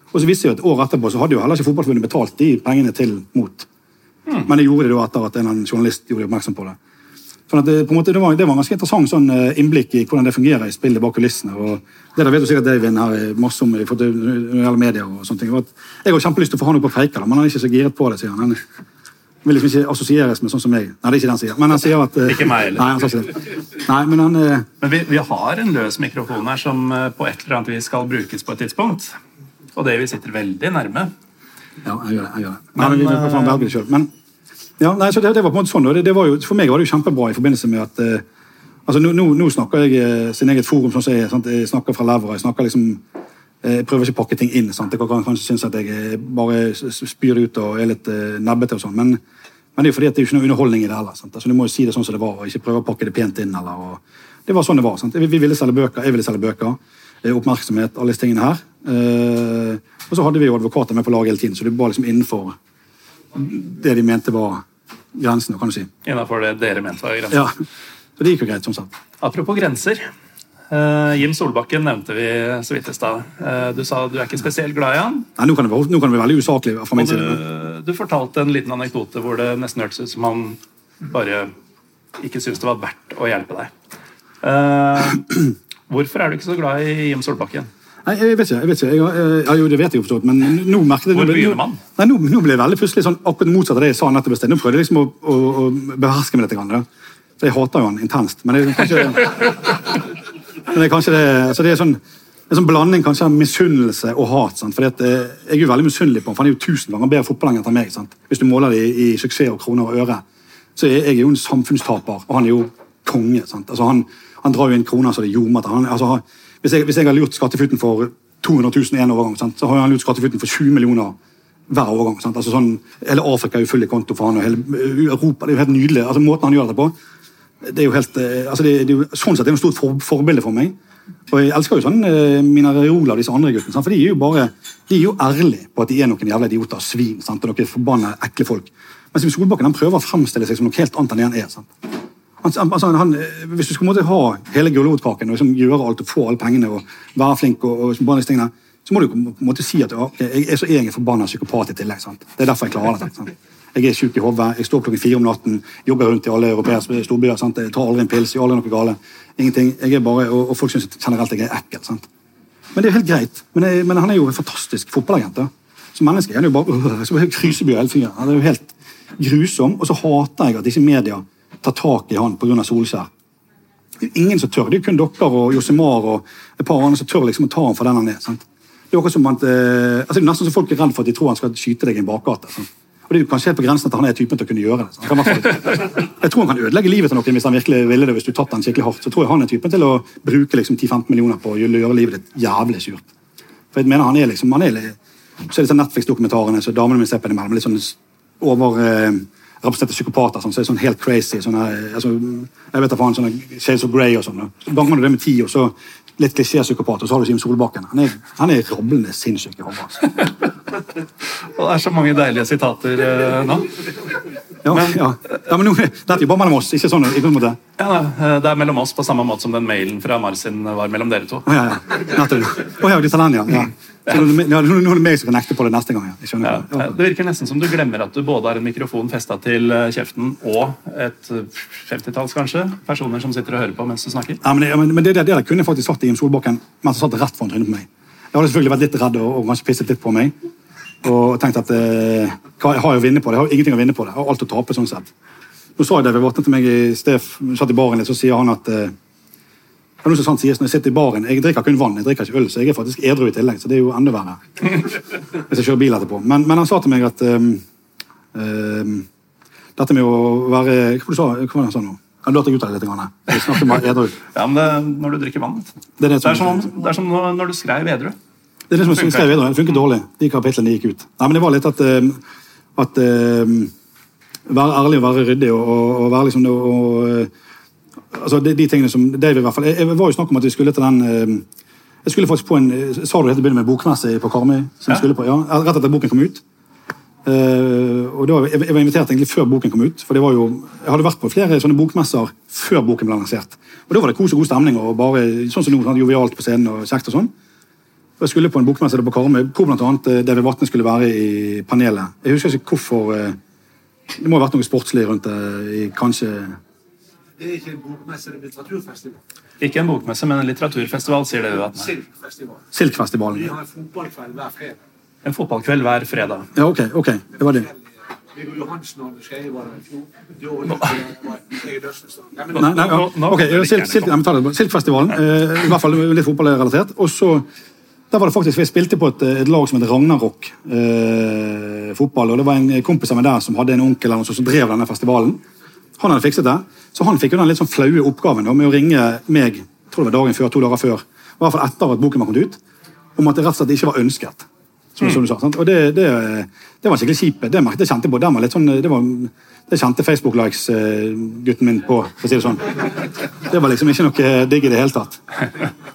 Og så visste jeg at Året etterpå så hadde jo heller ikke Fotballforbundet betalt de pengene til mot. Men det gjorde de da etter at en journalist gjorde oppmerksom på det. Sånn at det, på en måte, det, var, det var en ganske interessant sånn, eh, innblikk i hvordan det fungerer i spillet bak kulissene. og Det der vet du sikkert David her eh, masse om i alle media. og sånne ting. Jeg har kjempelyst til å få han opp på Preikala, men han er ikke så giret på det. sier Han Han vil liksom ikke assosieres med sånn som meg. Nei, det er ikke det han sier. Men han sier at... eh, Ikke meg heller. Nei, han sa ikke det. Nei, men han... Men vi, vi har en løs mikrofon her som på et eller annet vis skal brukes på et tidspunkt. Og det vi sitter veldig nærme. Ja, jeg gjør det. jeg gjør det. Nei, Men, men, vi vi, vi, vi, vi, vi, Men, ja, nei, så det, det var på en måte sånn, og det, det var jo, For meg var det jo kjempebra i forbindelse med at eh, altså nå, nå, nå snakker jeg eh, sin eget forum, sånn som jeg, sant? jeg snakker fra levra. Jeg snakker liksom, eh, jeg prøver ikke å pakke ting inn. sant? Jeg kan kanskje synes at jeg eh, bare spyr ut og er litt eh, nebbete og sånn. Men, men det er jo fordi at det er ikke noe underholdning i det heller. sant? Altså Du må jo si det sånn som det var, og ikke prøve å pakke det pent inn. eller... Og, det var sånn det var. sant? Vi, vi ville selge bøker, jeg ville selge bøker. Oppmerksomhet, alle disse tingene her. Eh, og så hadde vi jo advokater med på laget hele tiden, så det var liksom innenfor det de mente var grensene, kan du si. Innafor det dere mente var grensen. Ja, Så det gikk jo greit, som sagt. Apropos grenser. Uh, Jim Solbakken nevnte vi så vidt i stad. Uh, du sa du er ikke spesielt glad i han. Nei, nå kan det være, nå kan det være veldig usaklig fra min du, side. du, du fortalte en liten anekdote hvor det nesten hørtes ut som han bare ikke syntes det var verdt å hjelpe deg. Uh, hvorfor er du ikke så glad i Jim Solbakken? Nei, jeg vet ikke. jeg vet ikke. Jeg, har- ja, jo, det vet jeg jo forstått, men nå merket jeg... Hvor begynner man? Nei, nå, nå ble det veldig plutselig sånn akkurat motsatt av det jeg sa nettopp. i sted. Nå prøvde jeg liksom å, å, å beherske meg litt. Grann, da. Så jeg hater jo han intenst. Men det er kanskje, (laughs) men det, er kanskje det, altså det er sånn, en sånn blanding kanskje av misunnelse og hat. Sant? Fordi at, eh, jeg er jo veldig misunnelig på ham, for han er jo tusen ganger bedre fotballegent enn meg. Sant? Hvis du måler det i, i suksess og kroner og øre. Så er jeg jo en samfunnstaper, og han er jo konge. Sant? Altså, han, han drar jo inn kroner så det ljomer til. Hvis, jeg, hvis jeg har lurt skatteflyten for 200 000 i en overgang, sant? så har han lurt skatteflyten for 20 millioner hver overgang. Altså, sånn, hele Afrika er jo full i konto for han, og hele Europa. Det er jo helt nydelig. Altså, måten han gjør det på, det er jo helt, altså, det, det er jo, sånn sett er det et stort for, forbilde for meg. Og jeg elsker jo sånn Minareola og disse andre guttene. Sant? For de er jo bare, de er jo ærlige på at de er noen jævla idioter svin. Sant? Og noen forbanna ekle folk. Mens Solbakken han prøver å fremstille seg som noe helt annet enn det han er. Sant? Altså, han, hvis du måtte ha hele gulrotkaken og liksom gjøre alt og få alle pengene og være flink, og, og, tingene, så må du på en måte si at jeg er så er en forbanna psykopat i tillegg. Sant? Det er derfor jeg klarer dette. Sant? Jeg er sjuk i hodet, jeg står klokken fire om natten, jobber rundt i alle europeiske storbyer. Sant? Jeg tar aldri en pils, gjør aldri noe gale. Ingenting. Jeg er bare, og, og folk syns generelt jeg er ekkel. Sant? Men det er jo helt greit. Men, jeg, men han er jo en fantastisk fotballagent. da. Som menneske er han jo bare øh, hele fyren. Han er jo helt grusom. Og så hater jeg at disse media tar tak i han pga. Solskjær. Det er ingen som tør. Det er kun dere og Josimar og et par andre som tør liksom å ta ham for den han er. sant? Det er at, eh, altså nesten som folk er redd for at de tror han skal skyte deg i en bakgate. sant? Og det er jo kanskje helt på grensen at han er typen til å kunne gjøre det. Jeg tror han kan ødelegge livet til noen hvis han virkelig ville det. hvis du tatt han skikkelig hardt. Så tror jeg han er typen til å bruke liksom 10-15 millioner på å gjøre livet ditt jævlig surt. For jeg mener han er liksom, han er Så er sånn Netflix-dokumentarene så damene mine ser på innimellom. Litt sånn overrepresenterte psykopater sånn, så sånn helt crazy. Sånne, altså, jeg vet da faen, sånne Shades of Grey og sånn. ganger du det med ti, og så litt klisjé-psykopat, og så har du Jim Solbakken. Han er, han er rablende sinnssyk i hodet. Altså. (laughs) Og det er så mange deilige sitater eh, nå. Ja, ja. ja, men nå, dette er jo bare mellom oss, ikke sånn. Ikke måte. Ja, Det er mellom oss på samme måte som den mailen fra Marsin var mellom dere to. Å ja, ja. Nettopp. Oh, ja, tar ja. Så nå, er det- ja, er det meg som kan nekte på det neste gang. Ja. Jeg Ja. Det virker nesten som du glemmer at du både har en mikrofon festa til eh, kjeften og et eh, 50-talls kanskje, personer som sitter og hører på mens du snakker. Ja, men, det, men det, det, det kunne jeg faktisk sagt til Jim Solbakken mens han satt rett foran trynet på meg. Jeg hadde selvfølgelig vært litt redd og, og kanskje pisset litt på meg. Og tenkt at eh, hva har jeg å vinne på det? Jeg har ingenting å vinne på det. Jeg har alt å tape. sånn sett. Nå sa David Vatne til meg i sted, satt i baren litt, så sier han at eh, det er noe som sant sies når jeg sitter i baren, Jeg drikker kun vann, jeg drikker ikke øl, så jeg er faktisk edru i tillegg. så det er jo enda verre. Hvis jeg kjører bil etterpå. Men, men han sa til meg at um, um, dette med å være Hva var det han sa nå? Jeg lurte jeg ut av det litt. Grann. Jeg Jeg edru. Ja, men det, Når du drikker vann. Det er det Det er som, som, det er som når du skrev edru. Det er det som jeg skrev videre. Det funket dårlig. De kapitlene gikk ut. Nei, men det var litt at, eh, at eh, Være ærlig og være ryddig og, og, være liksom og, eh, altså de, de tingene som David i hvert fall Jeg, jeg var jo snakk om at vi skulle til den eh, Jeg skulle faktisk på en Sa du helt i begynnelsen med bokmesse på Karmøy? Som Ja. på, ja, Rett etter boken kom ut. Uh, og da, jeg, jeg var invitert egentlig før boken kom ut. for det var jo, Jeg hadde vært på flere sånne bokmesser før boken ble lansert. Og Da var det kos og god stemning. og bare sånn som nå, sånn, jovialt på scenen og kjekt og sånn. Jeg skulle på en bokmesse på Karmøy, hvor annet eh, David Vatne skulle være i panelet. Jeg husker ikke hvorfor eh, Det må ha vært noe sportslig rundt det. kanskje... Det er ikke en bokmesse, det er en litteraturfestival. Ikke en bokmesse, men en litteraturfestival, sier det jo. at Silkfestival. Silkfestivalen. Vi har en fotballkveld hver fredag. En fotballkveld hver fredag. Ja, ok. ok, Det var det. Viggo Johansen og Skeie var der i fjor. Nei, Nei, ja. Ok. Silkfestivalen. Eh, I hvert fall litt fotballrelatert. Og så der var det faktisk, Vi spilte på et, et lag som het Ragnarok eh, fotball. og Det var en kompis av meg der som hadde en onkel eller noe som drev denne festivalen. Han hadde fikset det. Så han fikk jo den litt sånn flaue oppgaven da, med å ringe meg jeg tror det var dagen før, to dager før, i hvert fall etter at boken var kommet ut, om at det rett og slett ikke var ønsket. Som, som du sa, sant? Og det, det, det var skikkelig kjipt. Det, det kjente jeg på. Det, var litt sånn, det, var, det kjente Facebook-likes-gutten min på. for å si Det sånn. Det var liksom ikke noe digg i det hele tatt.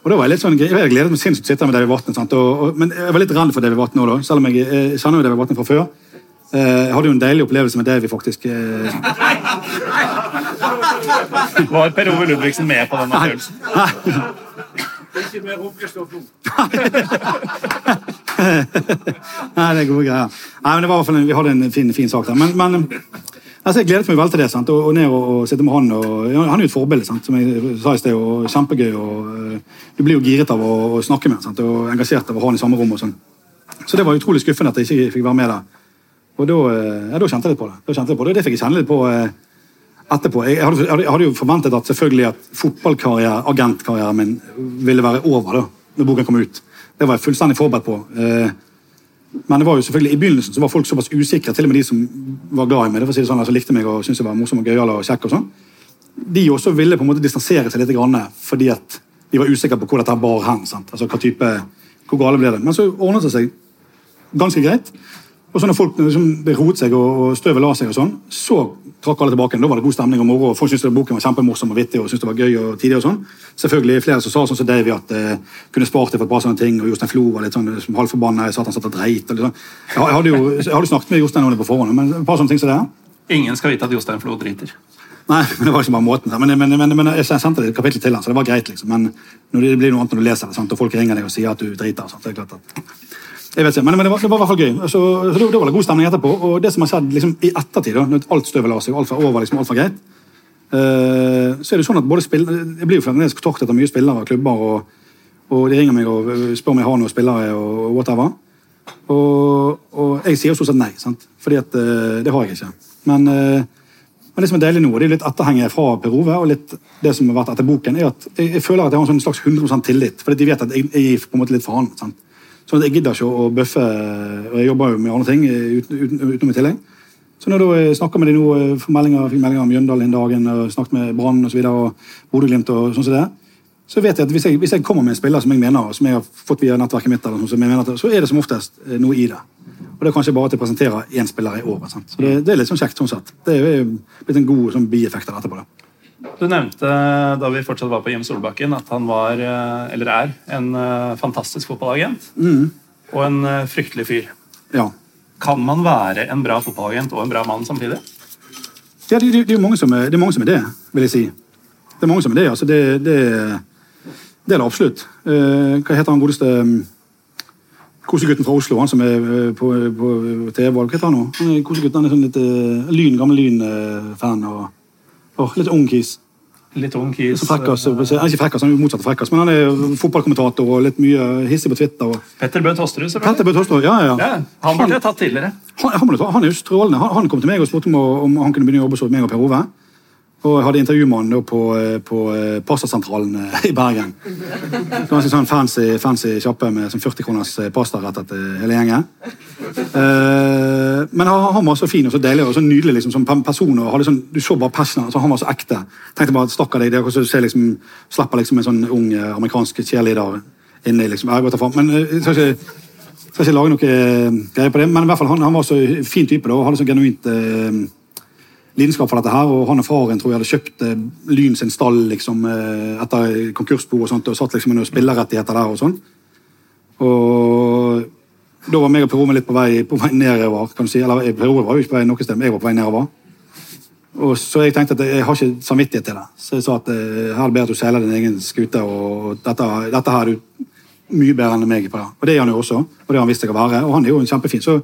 Og da var Jeg litt sånn, jeg gledet meg sinnssykt til å sitte med David Vatne. sant? Og, og, men jeg var litt redd for David Vatne òg, selv om jeg, jeg kjenner jo David Vatne fra før. Eh, Jeg hadde jo en deilig opplevelse med Davy, faktisk. eh, Var Per Ove Ludvigsen med på den opplevelsen? det er ikke mer rumpestoff nå. (laughs) Nei, det er gode greier. Nei, men det var i hvert fall Vi hadde en fin, fin sak der. Men, men altså, jeg gledet meg veldig til det. sant? Og, og ned og, og sitte med han. Og, han er jo et forbilde, som jeg sa i sted. og Kjempegøy. og øh, Du blir jo giret av å, å snakke med han, og engasjert av å ha han i samme rom. og sånn. Så det var utrolig skuffende at jeg ikke fikk være med der. Og da, øh, ja, kjente jeg litt på det. Da kjente jeg på det, og det fikk jeg kjenne litt på øh, etterpå. Jeg hadde, jeg hadde- jo forventet at selvfølgelig at fotballkarrieren, agentkarrieren min ville være over da, når boken kom ut. Det var jeg fullstendig forberedt på. Men det var jo selvfølgelig i begynnelsen så var folk såpass usikre, til og med de som var glad i meg, det for å si det sånn, altså likte meg og syntes jeg var morsom og gøyal og kjekk. og sånn. De også ville på en måte distansere seg litt, grann, fordi at de var usikre på hvor dette bar hen. sant? Altså hva type, Hvor gale ble det? Men så ordnet det seg ganske greit. Og så når folk liksom, det roet seg og, og støvet la seg, og sånn, så trakk alle tilbake. Da var det god stemning og moro. og Folk syntes boken var kjempemorsom og vittig og syntes det var gøy og tidlig. og sånn. Selvfølgelig flere som sa sånn som Davy at eh, kunne spart det for et par sånne ting. Og Jostein Flo var litt sånn liksom, halvforbanna. Jeg sa at han satt og dreit. og liksom. Jeg, jeg hadde jo jeg hadde snakket med Jostein om det på forhånd, men et par sånne ting som det. Ingen skal vite at Jostein Flo driter. Nei, (laughs) men det var ikke bare måten. Men, men, men, men jeg sendte det et kapittel til han, så det var greit. liksom. Men det blir noe annet når du leser det, sant? og folk ringer deg og sier at du driter sant? det er klart at... Jeg vet ikke, Men, det, var, det var i hvert fall gøy. Så, så det, det, var god stemning etterpå. Og det som har skjedd liksom, i ettertid, når alt støvet la seg, og alt var over, liksom, alt var greit, uh, så er det sånn at både spill, Jeg blir jo fremdeles kontaktet av mye spillere og klubber, og, og de ringer meg og spør om jeg har noen spillere og whatever. Og, og jeg sier jo stort sett nei, sant? fordi at uh, det har jeg ikke. Men uh, Men det som er deilig nå, det er litt etterhenget fra Per Ove og litt det som har vært etter boken, er at jeg, jeg føler at jeg har en sånn slags 100 tillit. Fordi de vet at jeg, jeg er på en måte litt for sant? Sånn at jeg gidder ikke å bøffe og Jeg jobber jo med andre ting eh, uten, uten, utenom i tillegg. Så når jeg snakka snakker med de nå, eh, fikk meldinger om Jøndal den dagen, og snakket med Brann og så videre, og Bodø-Glimt og sånn som det, så vet jeg at hvis jeg, hvis jeg kommer med en spiller som jeg mener, som jeg har fått via nettverket mitt, eller sånn, mener, så er det som oftest eh, noe i det. Og det er kanskje bare at jeg presenterer én spiller i året. Så det, det er litt sånn kjekt sånn sett. Det er jo blitt en god sånn bieffekt av dette. på det. Du nevnte da vi fortsatt var på Jim Solbakken, at han var, eh, eller er, en eh, fantastisk fotballagent. Og en eh, fryktelig fyr. Ja. Kan man være en bra fotballagent og en bra mann samtidig? Ja, det, det, det, er mange som er, det er mange som er det, vil jeg si. Det er mange som er det. altså Det, det, det er det absolutt. Hva heter han godeste um, kosegutten fra Oslo, han som er på, på TV-valg? Hva heter han nå? Kosegutten, han er sånn litt lyn, gammel Lyn-fan. og åh, Litt ung kis. Litt ung kis. Så frekkas, er ikke frekkas, han er jo motsatt av frekkas, men han er fotballkommentator og litt mye hissig på Twitter. og Petter Bø Tosterud, Petter selvfølgelig. Bø Tostad, ja, ja. Ja, han ble tatt tidligere. Han, han, han er jo strålende. Han, han kom til meg og spurte om, om han kunne begynne å jobbe hos meg og Per Ove. Og hadde intervju med han på, eh, på eh, pastasentralen eh, (laughs) i Bergen. Ganske sånn fancy, fancy kjappe med sånn 40 kroners pastarett til hele gjengen. Men han, var så fin og så deilig og så nydelig liksom, som person. og sånn, Du så bare passionen altså, han var så ekte. Tenkte bare, stakkar deg, det er du liksom, slipper liksom en sånn ung amerikansk cheerleader liksom, vet da faen, Men jeg skal ikke skal ikke lage noe greier på det, men i hvert fall han, han var så fin type da, og hadde så genuint eh, lidenskap for dette her, og han og faren tror jeg hadde kjøpt eh, Lyn sin stall liksom, eh, etter konkursbo og sånt, og satt liksom under noen spillerrettigheter der og sånn. Og da var meg og Per Ove litt på vei, på vei nedover, kan du si. Eller eh, Per Ove var jo ikke på vei noe sted, men jeg var på vei nedover. Og så jeg tenkte at jeg har ikke samvittighet til det. Så jeg sa at eh, her er det bedre at du seiler din egen skute, og dette, dette her er du mye bedre enn meg på. det. Og det er han jo også, og det har han visst seg å være. Og han er jo en kjempefin. Så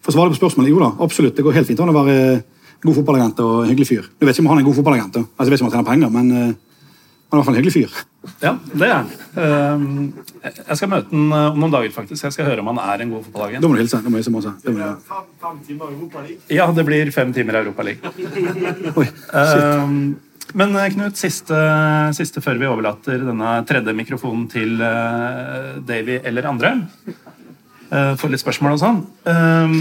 for å svare på spørsmålet, jo da, absolutt, det går helt fint an å være god fotballagent og en hyggelig fyr. Du vet ikke om han er en god fotballagent, altså, jeg vet ikke om han tjener penger, men eh, han er i hvert fall en hyggelig fyr. Ja, det er han. Ehm, Jeg skal møte han eh, om noen dager, faktisk. Jeg skal høre om han er en god fotballagent. Da må du hilse. Da må jeg hilse masse. Det må du. Fem, fem timer i Europaligaen. Ja, det blir fem timer Europa League. (laughs) Oi, Ehm, Men eh, Knut, siste, siste før vi overlater denne tredje mikrofonen til Davy eller andre. Uh, Får litt spørsmål og sånn. Ehm,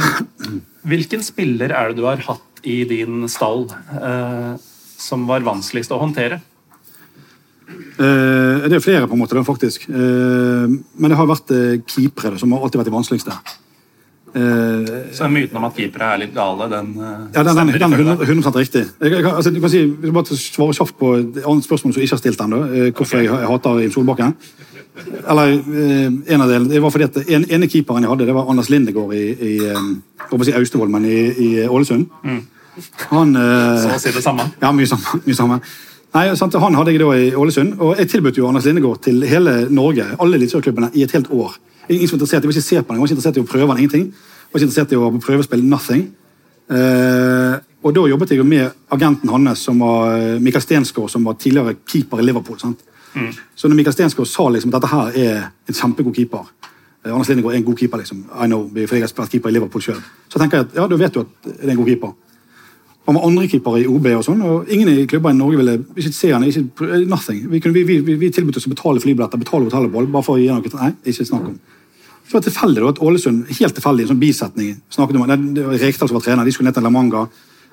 hvilken spiller er det du har hatt i din stall eh, som var vanskeligst å håndtere? Eh, det er flere, på en måte, faktisk. Eh, men det har vært eh, keepere som har alltid vært de vanskeligste. Eh, Så myten om at keepere er litt gale, den, eh, ja, den, den, den er 100, deg? 100 riktig. Jeg, jeg, kan- altså, du kan si, hvis du bare svare kjapt på et annet spørsmål som jeg ikke har stilt ennå, eh, hvorfor jeg, jeg hater Im Solbakken. Eller eh, en av delene. Det var fordi at en, ene keeperen jeg hadde, det var Anders Lindegård i, i i jeg Austevoll, men i, i Ålesund. Han eh, Så å si det samme. Ja, mye samme. Mye samme. Nei, sant, Han hadde jeg da i Ålesund, og jeg tilbød jo Anders Lindegård til hele Norge, alle eliteserieklubbene, i et helt år. Ingen som var interessert, Jeg var ikke se på han, jeg var ikke interessert i å prøve han, ingenting. Jeg var ikke interessert i å prøvespill, nothing. Eh, og da jobbet jeg jo med agenten hans, som var eh, Mikael Stensgaard, som var tidligere keeper i Liverpool. sant? Så når Mikael Stensgaard sa liksom at dette her er en kjempegod keeper eh, Anders Lindegård er en god keeper, liksom. I know, fordi jeg har spilt keeper i Liverpool sjøl. Så tenker jeg at ja, da vet du at det er en god keeper. Han var andrekeeper i OB, og sånn, og ingen i klubber i Norge ville ikke se han, ikke, nothing. Vi, kunne, vi, vi, vi, tilbød oss å betale flybilletter, betale hotellopphold, bare for å gi han noe. Nei, ikke snakk om. Så var det tilfeldig at Ålesund, helt tilfeldig, en sånn bisetning, snakket om, det, det var Rekdal som var trener, de skulle ned til La Manga,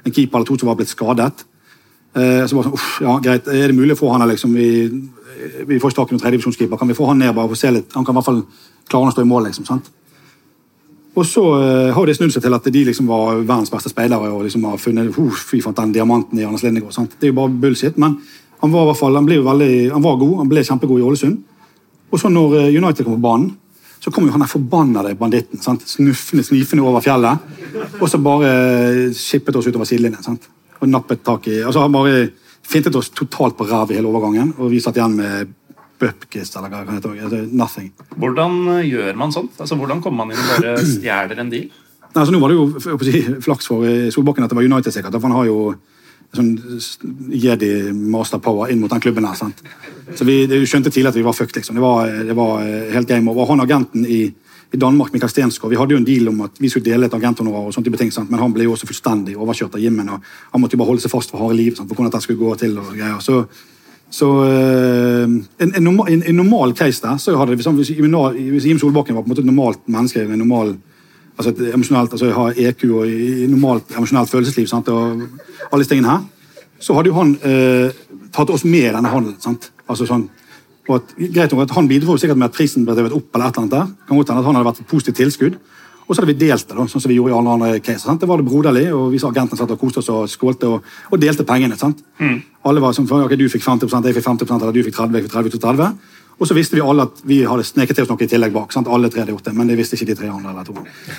en keeper eller to som var blitt skadet. Eh, så bare sånn, uff, ja, greit, er det mulig å få han her, liksom, vi, vi får ikke tak i noen tredjedivisjonskeeper, kan vi få han ned bare for å se litt, han kan i hvert fall klare å stå i mål, liksom, sant? Og så eh, har det snudd seg til at de liksom var verdens beste speidere og liksom har funnet uh, fy fant den diamanten i Anders Lindegård. sant? Det er jo bare bullshit, men han var i hvert fall, han veldig, han var god, han ble kjempegod i Ålesund. Og så når eh, United kom på banen, så kom jo han der forbannede banditten. sant? Snuffende, snifende over fjellet. Og så bare eh, skippet oss utover sidelinjen. sant? Og nappet tak i Altså han bare fintet oss totalt på ræv i hele overgangen, og vi satt igjen med bupkis eller hva det kan hete. altså, Nothing. Hvordan eh, gjør man sånt? Altså, Hvordan kommer man inn og bare (clears throat) stjeler en deal? Nei, altså Nå var det jo si, flaks for eh, Solbakken at det var United, sikkert. For han har jo sånn jedi master power inn mot den klubben her. sant? Så vi skjønte tidlig at vi var fucked. liksom. Det var, det var eh, helt game over. Han agenten i i Danmark, Mikael Stensgaard. Vi hadde jo en deal om at vi skulle dele et agenthonorar, og sånne type ting, sant? men han ble jo også fullstendig overkjørt av Jimmen. og Han måtte jo bare holde seg fast for harde liv sant? for hvordan dette skulle gå til. og greier. Så, så eh, en, en, en, en normal case der så hadde det, hvis, hvis, hvis Jim Solbakken var på en måte et normalt menneske med normal altså et emosjonelt, altså har EQ og i normalt emosjonelt følelsesliv sant? og alle disse tingene her, så hadde jo han eh, tatt oss med i denne handelen. sant? Altså sånn, og at, greit nok at Han bidro sikkert med at prisen ble drevet opp, eller et eller annet der. Kan godt hende at han hadde vært et positivt tilskudd. Og så hadde vi delt det, da, sånn som vi gjorde i alle andre caser. sant? Det var det broderlig, og vi agentene satt og koste oss og skålte og, og delte pengene. sant? Alle var som før, ok, Du fikk 50% jeg fikk 50% eller du fikk 30 jeg fikk 30, jeg fikk 30. Og så visste vi alle at vi hadde sneket til oss noe i tillegg bak. sant? Alle tre hadde gjort det, men det visste ikke de tre andre. eller to.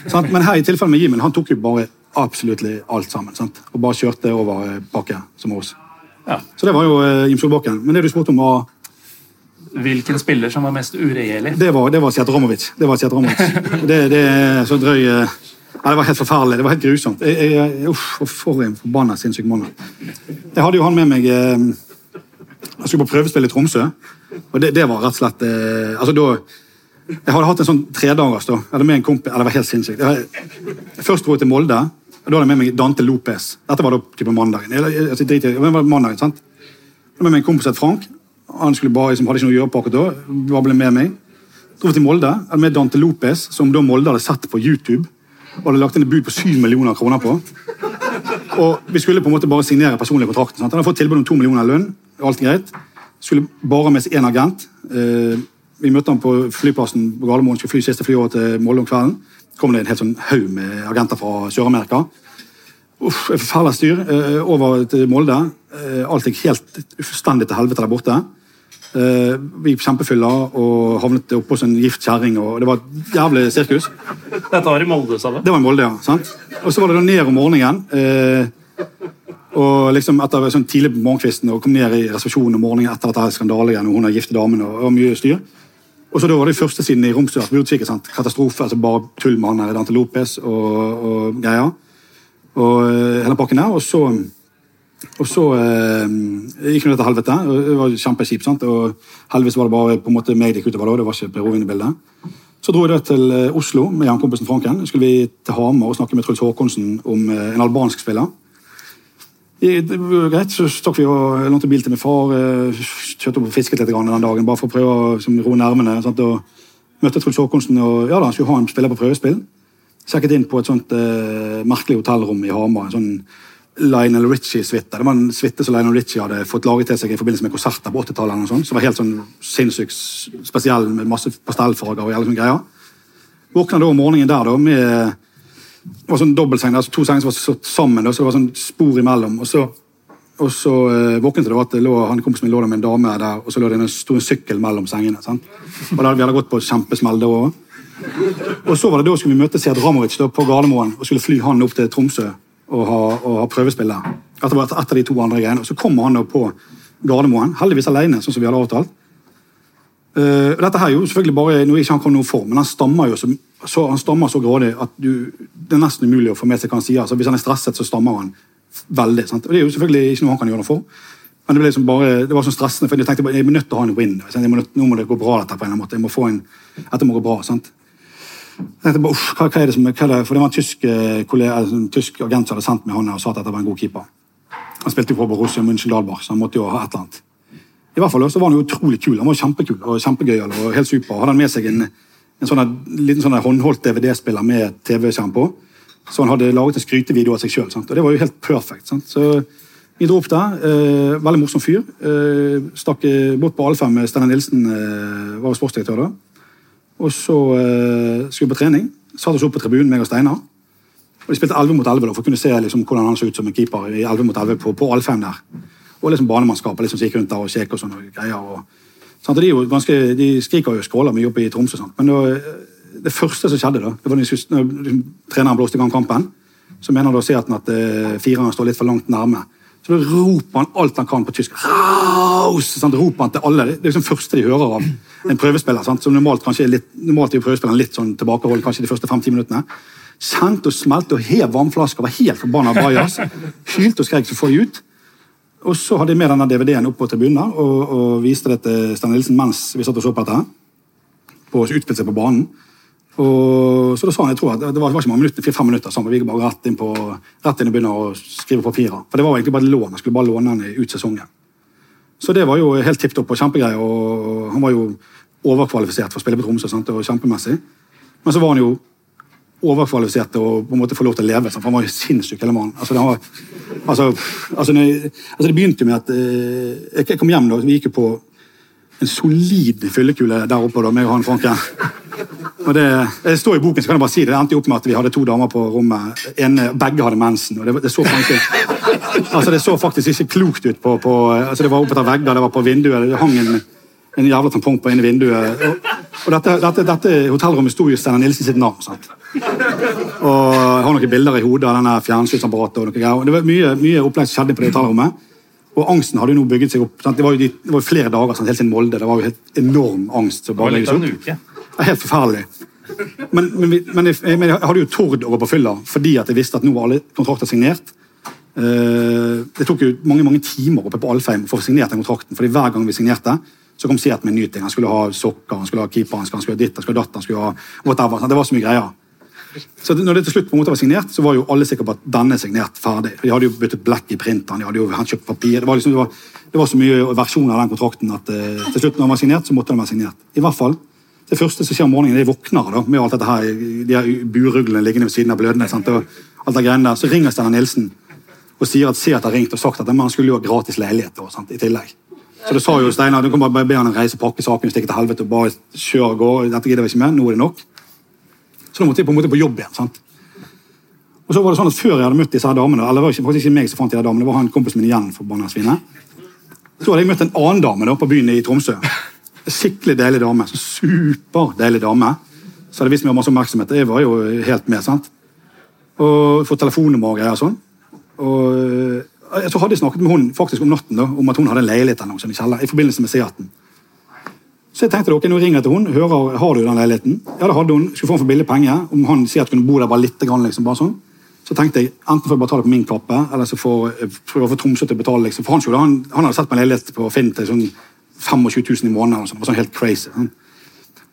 Sant? Men her i tilfellet med Jimen, han tok jo bare absolutt alt sammen. sant? Og bare kjørte over bakken pakke som oss. Ja. Så det var jo eh, Jim Solbakken. Men det du spurte om, var Hvilken spiller som var mest uregjerlig? Det var, det var Sjatromovic. Det var Sjatromovic. Det, det er så drøy eh, ja, Det var helt forferdelig. Det var helt grusomt. Jeg, jeg, jeg, uff, for en forbanna sinnssyk mann. Jeg hadde jo han med meg eh, Jeg skulle på prøvespill i Tromsø. Og det, det var rett og slett eh, altså da, Jeg hadde hatt en sånn tredagers. da. Jeg hadde med en kompis, eller Det var helt sinnssykt. Jeg, først dro jeg til Molde. og Da hadde jeg med meg Dante Lopez. Dette var da type mandagen. Jeg, jeg, jeg, jeg, var mandagen, sant? Jeg hadde med meg en kompis het Frank. Han skulle bare, liksom, hadde ikke noe å gjøre på akkurat da. Bare ble med meg. Dro til Molde. Med Dante Lopez, som da Molde hadde sett på YouTube. Og hadde lagt inn et bud på 7 millioner kroner på. Og Vi skulle på en måte bare signere personlig kontrakten. Sant? Han hadde fått tilbud om 2 millioner lønn. Alt greit. Skulle bare med seg én agent. Eh, vi møtte han på flyplassen på Gardermoen. Skulle fly siste fly over til Molde om kvelden. kom det en helt sånn haug med agenter fra Sør-Amerika. Uff, Forferdelig styr. eh, over til Molde. Eh, alt gikk helt fullstendig til helvete der borte. Eh, vi gikk kjempefylla og havnet oppå hos en gift kjerring. Det var et jævlig sirkus. Dette var i Molde, sa du? Det var i Molde, ja. sant? Og så var det da ned om morgenen. Uh, og liksom etter sånn tidlig på morgenkvisten og kom ned i reservasjonen om morgenen etter dette her skandalegreiene, og hun har gifte damen og, og mye styr. Og så da var det første siden i Romsdal sant? Katastrofe. altså Bare tull med han her Dante Lopez og, og greier. Og eh, hele pakken der. Og så og så eh, gikk det til helvete. Det var kjempekjipt. sant? Og heldigvis var det bare på en måte meg det gikk utover da. Det var ikke Per Ovin i bildet. Så dro jeg til eh, Oslo med jernkompisen Franken. skulle vi til Hamar og snakke med Truls Håkonsen om eh, en albansk spiller. I- Det var greit, Så stakk vi og lånte bil til min far. eh, Kjørte opp og fisket litt den dagen, bare for å prøve å liksom, roe nervene. Sant? Og møtte Truls Håkonsen, og ja da, han skulle ha en spiller på prøvespill. Sjekket inn på et sånt eh, merkelig hotellrom i Hamar. en sånn Lionel Richie-suite. Det var en suite som Lionel Richie hadde fått laget til seg i forbindelse med konserter på 80-tallet. eller noe Som var helt sånn sinnssykt spesiell, med masse pastellfarger og hele sånne greier. Våkna da om morgenen der da med det var sånn dobbeltseng, altså to senger som var satt sammen, da, så det var sånn spor imellom. Og så, og så uh, våknet det at det lå, han kompisen min lå der med en dame der, og så lå det en stor sykkel mellom sengene. sant? Og der, Vi hadde gått på kjempesmell da òg. Og så var det da skulle vi møte Sead Ramovic da, på Gardermoen og skulle fly han opp til Tromsø og ha, og ha prøvespill der. det var et av de to andre greiene. Og så kommer han da på Gardermoen, heldigvis alene, sånn som vi hadde avtalt. Uh, dette her er jo selvfølgelig bare noe ikke han kom noe for, men han stammer jo så, så, han stammer så grådig at du, det er nesten umulig å få med seg hva han sier. Altså, hvis han er stresset, så stammer han veldig. Sant? Og Det er jo selvfølgelig ikke noe han kan gjøre noe for. Men det ble liksom bare, det var sånn stressende, for jeg tenkte bare, jeg er nødt til å ha en win. Må, nå må det gå bra, dette på en eller annen måte. Jeg må få en, dette må gå bra, sant? Jeg tenkte bare, uff, hva, hva er det som, hva er det? For det var en tysk, eh, kollega, altså, en tysk agent som hadde sendt meg hånda og sa at dette var en god keeper. Han spilte jo på Borussia München-Dalbach, så han måtte jo ha et eller annet. I hvert fall så var han jo utrolig kul. Han var kjempekul og kjempegøyal og helt super. Hadde han med seg en, en sånne, liten sånn håndholdt DVD-spiller med TV-skjerm på. Så han hadde laget en skrytevideo av seg sjøl. Og det var jo helt perfekt. Sant? Så vi dro opp der. Eh, veldig morsom fyr. Eh, stakk bort på Alfheim Steinar Nilsen, eh, var sportsdirektør da. Og så eh, skulle vi på trening. Satt oss opp på tribunen, meg og Steinar. Og De spilte 11 mot 11 da, for å kunne se liksom, hvordan han så ut som en keeper i 11 mot 11 på, på Alfheim der. Og liksom banemannskapet liksom, som gikk rundt der og kjekk og sånne greier. Og, og de, jo ganske, de skriker jo og skråler mye oppe i Tromsø. Sant? Men da, eh, det første som skjedde, da, det var når, liksom, treneren blåste i gang kampen, så mener da Seaten at uh, fireren står litt for langt nærme. Så roper han alt han kan på tysk. Raus! Sant? Roper han til alle. Det er liksom første de hører av en prøvespiller. Sant? Som normalt kanskje er litt, normalt er prøvespilleren litt sånn tilbakeholden kanskje de første fem-ti minuttene. Sendte og smelte og hev vannflasker, var helt forbanna bajas. Hylte og skrek så få de ut. Og så hadde jeg med denne DVD-en opp på tribunen og, og viste det til Stein Nilsen mens vi satt og så på dette. På utspillelse på banen. Og, så da sa han, jeg tror at det var, det ikke mange minutter, fire-fem minutter, sånn, vi gikk bare rett inn, på, rett inn og begynne å skrive papirer. For det var egentlig bare et lån. Jeg skulle bare låne han ut sesongen. Så det var jo helt tipp topp og kjempegreier. Og han var jo overkvalifisert for å spille på Tromsø sant? og kjempemessig. Men så var han jo overkvalifisert å på en måte få lov til å leve. Sant? For han var jo sinnssyk, hele mannen. Altså, det var, altså, altså, jeg- altså, det begynte med at eh, jeg kom hjem da, vi gikk jo på en solid fyllekule der oppe, da, og han Franken. Og det, det står i boken, så kan jeg bare si det. Det endte opp med at vi hadde to damer på rommet. En, begge hadde mensen. og det, det, så faktisk, altså, det så faktisk ikke klokt ut. på, på altså, Det var oppe etter vegger, det var på vinduet. Det hang en, en jævla tampong på ene vinduet. Og, og dette, dette, dette hotellrommet sto jo Steinar Nilsen sitt navn. sant? Og jeg har noen bilder i hodet av denne fjernsynsapparatet. og noe greier. Og Det var mye, mye opplegg som skjedde på det hotellrommet. Og angsten hadde jo nå bygget seg opp. Sant? Det var jo, de, det var jo flere dager sant? helt siden Molde. Det var jo helt enorm angst. som Det var litt av en uke. Det er helt forferdelig. Men, men, men, jeg, men jeg hadde jo tord å gå på fylla fordi at jeg visste at nå var alle kontrakter signert. Uh, det tok jo mange mange timer oppe på Alfheim for å få signert den kontrakten. fordi hver gang vi signerte, så kom Seat med en ny ting. Han skulle ha sokker, han skulle ha keeper, han skulle, ha ditt, han skulle ha datt, han skulle ha whatever. Det var så mye greier. Så når det til slutt på en måte var signert, så var jo alle sikre på at denne er signert ferdig. De hadde jo byttet blekk i printeren, de hadde jo kjøpt papir. Det var, liksom, det var, det var så mye versjoner av den kontrakten at uh, til slutt når den var signert, så måtte den være signert. I hvert fall, Det første som skjer om morgenen, er våkner da, med alt dette her, de her buruglene liggende ved siden av blødene. Sant? Og alt det greiene der. Så ringer Steinar Nilsen og sier at Seat har ringt og sagt at han skulle jo ha gratis leilighet da, sant? i tillegg. Så det sa jo Steinar, du kan bare be han reise, pakke saken, stikke til helvete og bare kjøre og gå. Dette gidder vi ikke mer, nå er det nok. Så da måtte jeg på en måte på jobb igjen. sant? Og så var det sånn at Før jeg hadde møtt disse her damene, eller det var faktisk ikke meg som fant de her damene, det var han kompisen min igjen, forbanna svinet, så hadde jeg møtt en annen dame da, på byen i Tromsø. Skikkelig deilig dame. Superdeilig dame. Så hadde vist meg masse oppmerksomhet. Jeg var jo helt med. sant? Og fått telefonnummer og greier og sånn. Og eh, så hadde jeg snakket med hun faktisk om natten da, om at hun hadde en leilighet eller noe sånn i kjeller, i forbindelse med Seaten. Så jeg tenkte ok, nå ringer jeg til hun, hører, har du den leiligheten? Ja, det hadde hun. Skulle få den for billig penger. Om han sier at hun kunne bo der bare litt, liksom, bare sånn. Så tenkte jeg, enten får jeg betale på min kappe, eller så får jeg prøve få Tromsø til å betale. liksom. For han, han, han hadde sett på en leilighet på Finn til sånn 25 000 i måneden. sånn. Det var sånn helt crazy.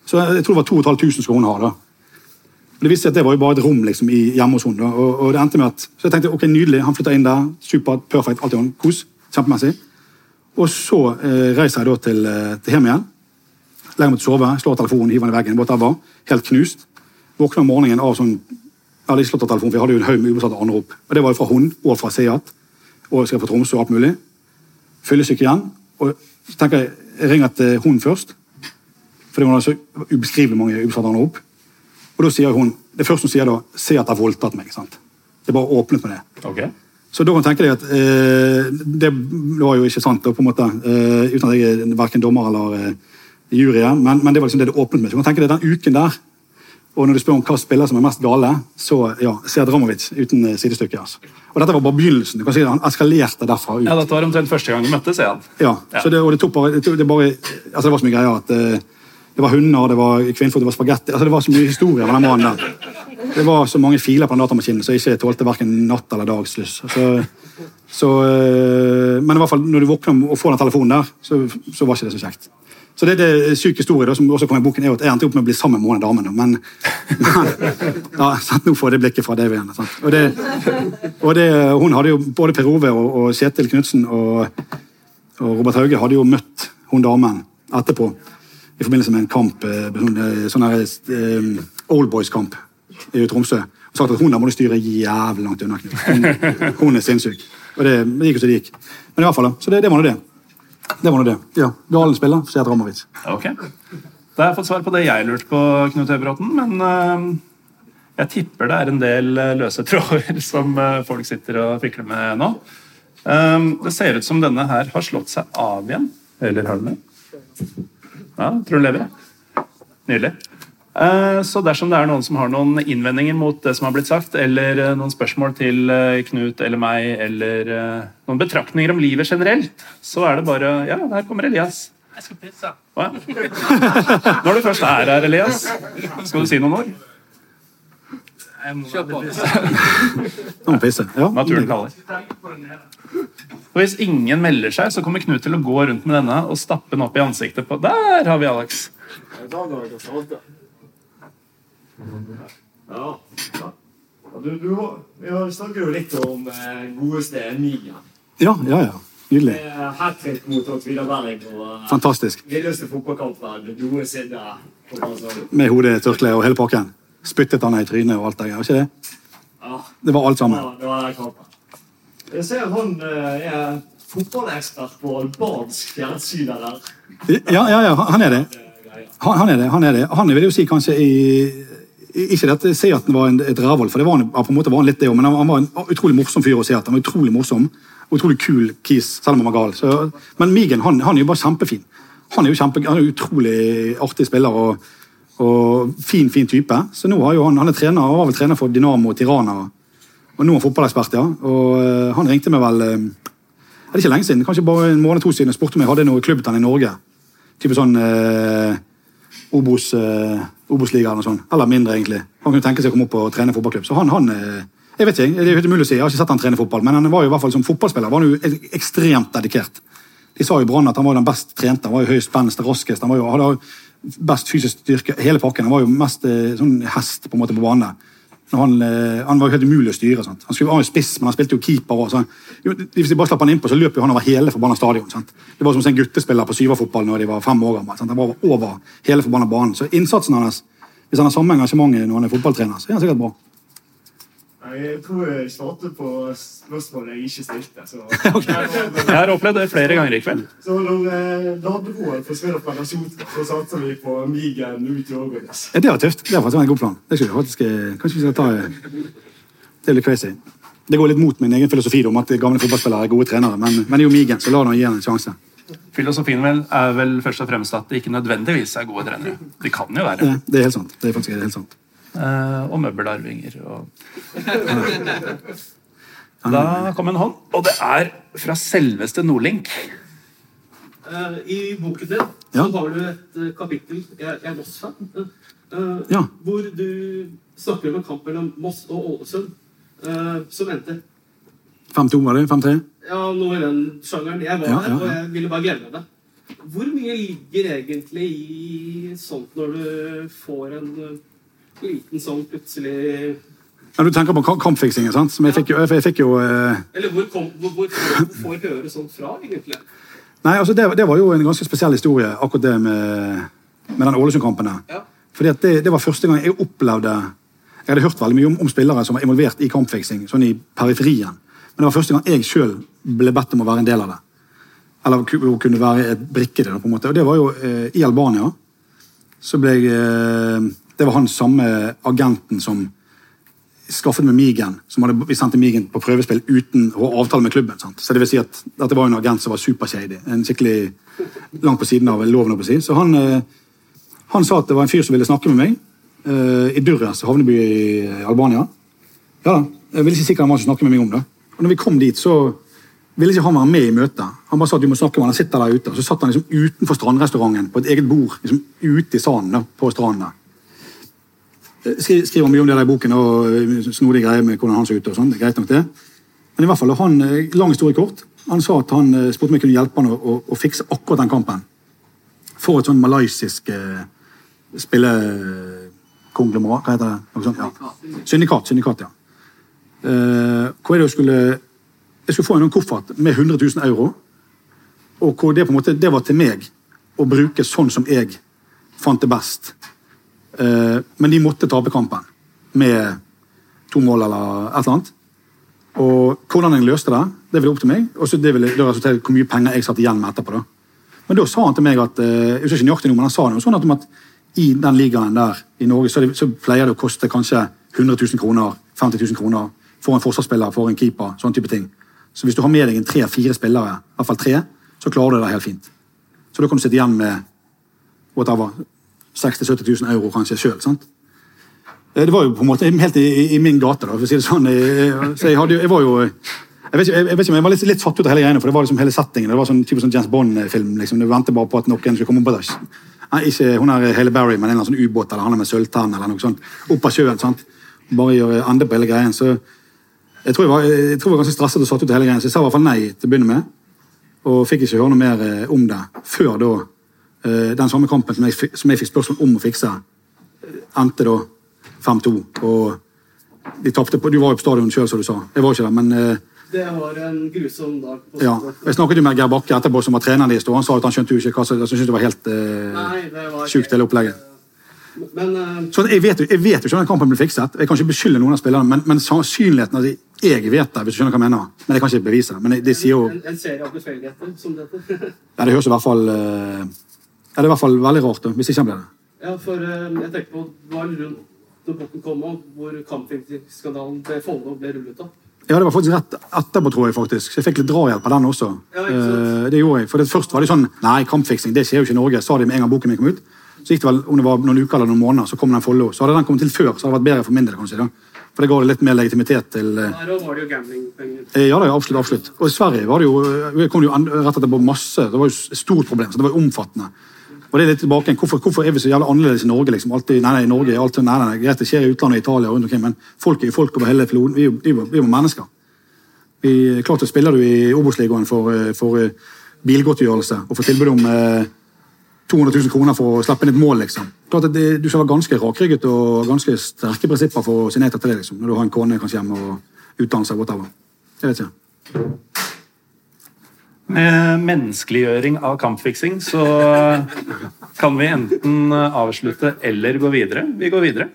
Så jeg, tror det var 2500 skulle hun ha. da. Og det viste seg at det var jo bare et rom liksom, i, hjemme hos henne. Og, og det endte med at, Så jeg tenkte ok, nydelig, han flytta inn der. Supert, perfekt, alt i hånd. Kos. Kjempemessig. Og så eh, reiser jeg da til, eh, til hjem igjen. Legger meg til å sove, slår telefonen, hiver den i veggen. whatever, Helt knust. Våkner om morgenen av sånn Jeg hadde ikke slått av telefonen, for jeg hadde jo en haug med ubesvarte anrop. Og det var jo fra hun og fra Seat. Og jeg skal fra Tromsø og alt mulig. Fyllesyk igjen. Og så tenker jeg jeg ringer til hun først. Fordi hun har så ubeskrivelig mange ubesvarte anrop. Og da sier hun Det første hun sier da, 'Se at jeg har voldtatt meg. sant? Det er bare åpnet med det. Okay. Så da kan tenke deg at eh, det var jo ikke sant, da, på en måte, eh, uten at jeg er verken dommer eller eh, jury, men, men det var liksom det det åpnet med. Så kan tenke deg den uken der, og når du spør om hva spiller som er mest gale, så ja, ser Dramovic uten eh, sidestykke. Altså. Og dette var bare begynnelsen. Du kan si Han eskalerte derfra ut. Ja, Dette var omtrent første gang vi møttes. Jan. Ja, Ja. Så det, og det tok bare, det, tok, det bare altså det var så mye greier at uh, det var hunder, det var kvinnfot, det var spagetti altså Det var så mye historie med den mannen der. Det var så mange filer på den datamaskinen som ikke tålte hverken natt eller dagslyss. Så, så, uh, men i hvert fall når du våkner og får den telefonen der, så, så var ikke det så kjekt. Så det, det er syk historie da, som også kommer i boken, er at jeg endte opp med å bli sammen med den av damene. Men, men ja, sant, nå får jeg det blikket fra David igjen. Sant? Og, det, og det, hun hadde jo både Per Ove og, og Kjetil Knutsen og og Robert Hauge hadde jo møtt hun damen etterpå i forbindelse med en kamp, eh, sånn, eh, sånn her, um, Old Boys-kamp i Tromsø. Og sagt at hun der må du styre jævlig langt unna. Hun, hun er sinnssyk. Og det, det gikk jo som det gikk. Men i hvert fall. Så det, det var nå det. Det var nå det. Ja, Galen Sjert Ramovic. Ok. Da har jeg fått svar på det jeg lurte på, Knut Høybråten. Men uh, jeg tipper det er en del øh, løse (laughs) tråder som uh, folk sitter og fikler med nå. Um, det ser ut som denne her har slått seg av igjen. Eller har den det? Ja, tror den lever. Nydelig. Eh, Så dersom det er noen som har noen innvendinger mot det som har blitt sagt, eller eh, noen spørsmål til eh, Knut eller meg, eller noen betraktninger om livet generelt, så er det bare Ja, der kommer Elias. Jeg skal pisse. Å, ja. Når du først er her, Elias, skal du si noen ord? Jeg må Kjør på. Nå må pisse. Ja. Naturen kaller. Og Hvis ingen melder seg, så kommer Knut til å gå rundt med denne og stappe den opp i ansiktet på Der har vi Alex! Ja. ja. Du, du, vi har snakket jo litt om eh, godeste Miga. Ja, ja, ja. Nydelig. Hat trick mot Vidar Berling og eh, Fantastisk. villeste fotballkampen. Med hodet, i tørkle og hele pakken. Spyttet han i trynet og alt det der. Ikke det? Ja, Det var alt sammen. ja, det var kampen. Jeg ser han eh, er fotballekspert på albansk fjernsyn der. Ja, ja, ja, han er det. Han, han er det. Han er det. Han vil jo si kanskje i ikke jeg sier at han var en, et rævhold, for det var han, på en måte var han litt det òg, men han, han var en utrolig morsom fyr å se at, Han var utrolig morsom. Utrolig kul kis, selv om han var gal. Så, men Migen han, han er jo bare kjempefin. Han er jo kjempe, han er utrolig artig spiller og, og fin, fin type. Så nå har jo han, han er trener, han var vel trener for Dynamo og Tirana. Og nå er han fotballekspert, ja. Og eh, han ringte meg vel er Det ikke lenge siden, kanskje bare en måned to siden, og spurte om jeg hadde noe klubbtann i Norge. Type sånn eh, Obos, eh, Obos-liga eller sånn. Eller mindre, egentlig. Han kunne tenke seg å komme opp og trene fotballklubb. Så han, han eh, Jeg vet ikke, det er umulig å si, jeg har ikke sett han trene fotball, men han var jo i hvert fall som fotballspiller var han jo ekstremt dedikert. De sa jo Brann at han var den best trente, han var jo høyest spennende, raskest, han var jo, hadde best fysisk styrke, hele pakken. Han var jo mest eh, sånn hest på en måte på banen. Han, eh, han var helt umulig å styre. Sant? Han skulle, være spiss, men han spilte jo keeper. Og, jo, hvis de bare slapp han innpå, så løp jo han over hele forbanna stadion. Sant? Det var som en guttespiller på syverfotball når de var fem år gamle. Han var over hele forbanna banen. Så innsatsen hans, hvis han har samme engasjement når han er fotballtrener, så er han sikkert bra. Jeg tror jeg svarte på spørsmålet jeg ikke stilte. Så, (laughs) Jeg har opplevd det flere ganger i kveld. så når eh, Ladbroen forsvinner fra nasjonskap, så satser vi på Migen ut i Ågårdes. Ja, det var tøft. Det var faktisk en god plan. Det skulle faktisk, eh, kanskje vi skal ta eh, Det er litt crazy. Det går litt mot min egen filosofi om at gamle fotballspillere er gode trenere, men, men det er jo Migen, så la nå gi han en sjanse. Filosofien vel er vel først og fremst at det ikke nødvendigvis er gode trenere. De kan jo være. Ja, det er helt sant. Det er faktisk helt sant. Eh, og møbelarvinger. Og... (laughs) Da kom en hånd, og det er fra selveste Nordlink. Eh, I boken din Ja. så har du et eh, kapittel Jeg, jeg er Moss-fan. eh, Ja. Hvor du snakker om en kamp mellom Moss og Ålesund eh, som endte 5-2 var det? 5-3? Ja, noe i den sjangeren. Jeg var Ja, der, ja, og jeg ville bare glemme det. Hvor mye ligger egentlig i sånt når du får en liten sånn plutselig Ja, du tenker på kampfiksingen, sant? Som jeg fikk jo, jeg fikk jo eh, Eller hvor, kom, hvor, hvor får du høre sånt fra, egentlig? Nei, altså det, det var jo en ganske spesiell historie, akkurat det med, med den Ålesund-kampen. Ja. Fordi det, det var første gang jeg opplevde Jeg hadde hørt veldig mye om, om spillere som var involvert i kampfiksing, sånn i periferien. Men det var første gang jeg sjøl ble bedt om å være en del av det. Eller kunne være et brikke i det. på en måte. Og det var jo eh, i Albania. Så ble jeg eh, Det var han samme agenten som skaffet med Migen. som hadde, Vi sendte Migen på prøvespill uten å avtale med klubben. Sant? Så det vil si at dette var en agent som var supershady. En skikkelig langt på siden av loven. på å si. Så han, eh, han sa at det var en fyr som ville snakke med meg eh, i Durres, havneby i Albania. Ja da, Jeg ville ikke si hva han var som snakket med meg om det. Og når vi kom dit, så ville ikke han være med i møtet. Han bare sa at du må snakke med han, han sitter der ute. Og så satt han liksom utenfor strandrestauranten på et eget bord liksom ute i sanden på stranden. Skri, skriver mye om det der i boken og eh, snodige greier med hvordan han så ut. og sånn, det er greit nok det. Men i hvert fall, han, eh, lang historie kort, han sa at han eh, spurte om jeg kunne hjelpe han å, å, å fikse akkurat den kampen. For et sånn malaysisk eh, spillekonglomerat, hva heter det? Noe sånt, ja. Syndikat, syndikat, ja. Eh, hvor er det jeg skulle Jeg skulle få en koffert med 100 000 euro. Og hvor det på en måte, det var til meg å bruke sånn som jeg fant det best. Eh, men de måtte tape kampen med to mål eller et eller annet. Og hvordan jeg løste det, det ville opp til meg. Og så det ville det hvor mye penger jeg satt igjen med etterpå. da. Men da sa han til meg at eh, jeg husker ikke nøyaktig noe, men han sa noe sånn at, at i den ligaen der i Norge så, det, så pleier det å koste kanskje 100 000 kroner, 50 000 kroner for en forsvarsspiller, for en keeper, sånn type ting. Så hvis du har med deg en tre-fire spillere, i hvert fall tre, så klarer du det helt fint. Så da kan du sitte igjen med whatever, 60 000-70 000 euro kanskje sjøl. Eh, Det var jo på en måte helt i, i, min gate. da, for å si det sånn. Jeg, så jeg, hadde, jo- jeg var jo jeg vet, ikke, jeg, vet ikke, jeg var litt, litt satt ut av hele greiene, for det var liksom hele settingen. Det var sånn typisk sånn James Bond-film. liksom, Du venter bare på at noen skulle komme på det. Nei, ikke hun er Haley Barry, men en eller annen sånn ubåt eller han er med sølvtann eller noe sånt. Opp av sjøen. sant? Bare gjøre ende på hele greien. Så jeg tror jeg var, jeg tror jeg var ganske stresset og satt ut av hele greien, så jeg sa i hvert fall nei til å begynne med. Og fikk ikke høre noe mer eh, om det før da eh, den samme kampen som jeg, som jeg fikk spørsmål om å fikse, eh, endte da 5-2. Og de tapte Du var jo på stadion sjøl, som du sa. Jeg var ikke der, men eh, Det var en grusom dag. ja. Jeg snakket jo med Geir Bakke etterpå, som var treneren deres, han sa at han skjønte jo ikke hva som syntes det var helt eh, sjukt, hele opplegget. Men uh, Så jeg vet, jo- jeg vet jo ikke om den kampen blir fikset. Jeg kan ikke beskylde noen av spillerne, men, men sannsynligheten altså, Jeg vet det, hvis du skjønner hva jeg mener. Men jeg kan ikke bevise det. Men det, det sier jo en, en serie av tilfeldigheter, som det heter. (laughs) Ja, det høres i hvert fall eh, Ja, det er i hvert fall veldig rart, da, hvis ikke han blir det. ja, for eh, jeg tenker på det rundt debatten kom om, hvor kampfinkskandalen ble Follo ble rullet opp. Ja, det var faktisk rett etterpå, tror jeg. faktisk. Så jeg fikk litt drahjelp av den også. Ja. Eh, det gjorde jeg. For det først var det sånn Nei, kampfiksing det skjer jo ikke i Norge. Sa de med en gang boken min kom ut. Så gikk det vel om det var noen uker eller noen måneder, så kom den Follo. Så hadde den kommet til før, så hadde det vært bedre for min del, kanskje. da. For det ga litt mer legitimitet til eh, Der også var det jo gamblingpenger. Eh, Ja, er absolutt. absolutt. Og i Sverige var det jo, eh, kom det jo rett etterpå masse. Det var jo et stort problem. så Det var jo omfattende. Og det er litt tilbake Hvorfor, hvorfor er vi så jævlig annerledes i Norge? liksom? Alltid, nei, nei, i Norge alt, nei, nei, Greit, det skjer i utlandet, i Italia rundt omkring, men folk er jo folk over hele floden. Vi er jo mennesker. Vi, klart så spiller du i Obos-ligaen for, eh, for eh, bilgodtgjørelse og får tilbud om eh, 200 000 kroner for å slippe inn et mål. liksom. Klart at det, Du skal være ganske rakrygget og ganske sterke prinsipper for å si nei til det liksom, når du har en kone kanskje hjemme og utdannelse. whatever. Jeg vet ikke. Med menneskeliggjøring av kampfiksing så kan vi enten avslutte eller gå videre. Vi går videre.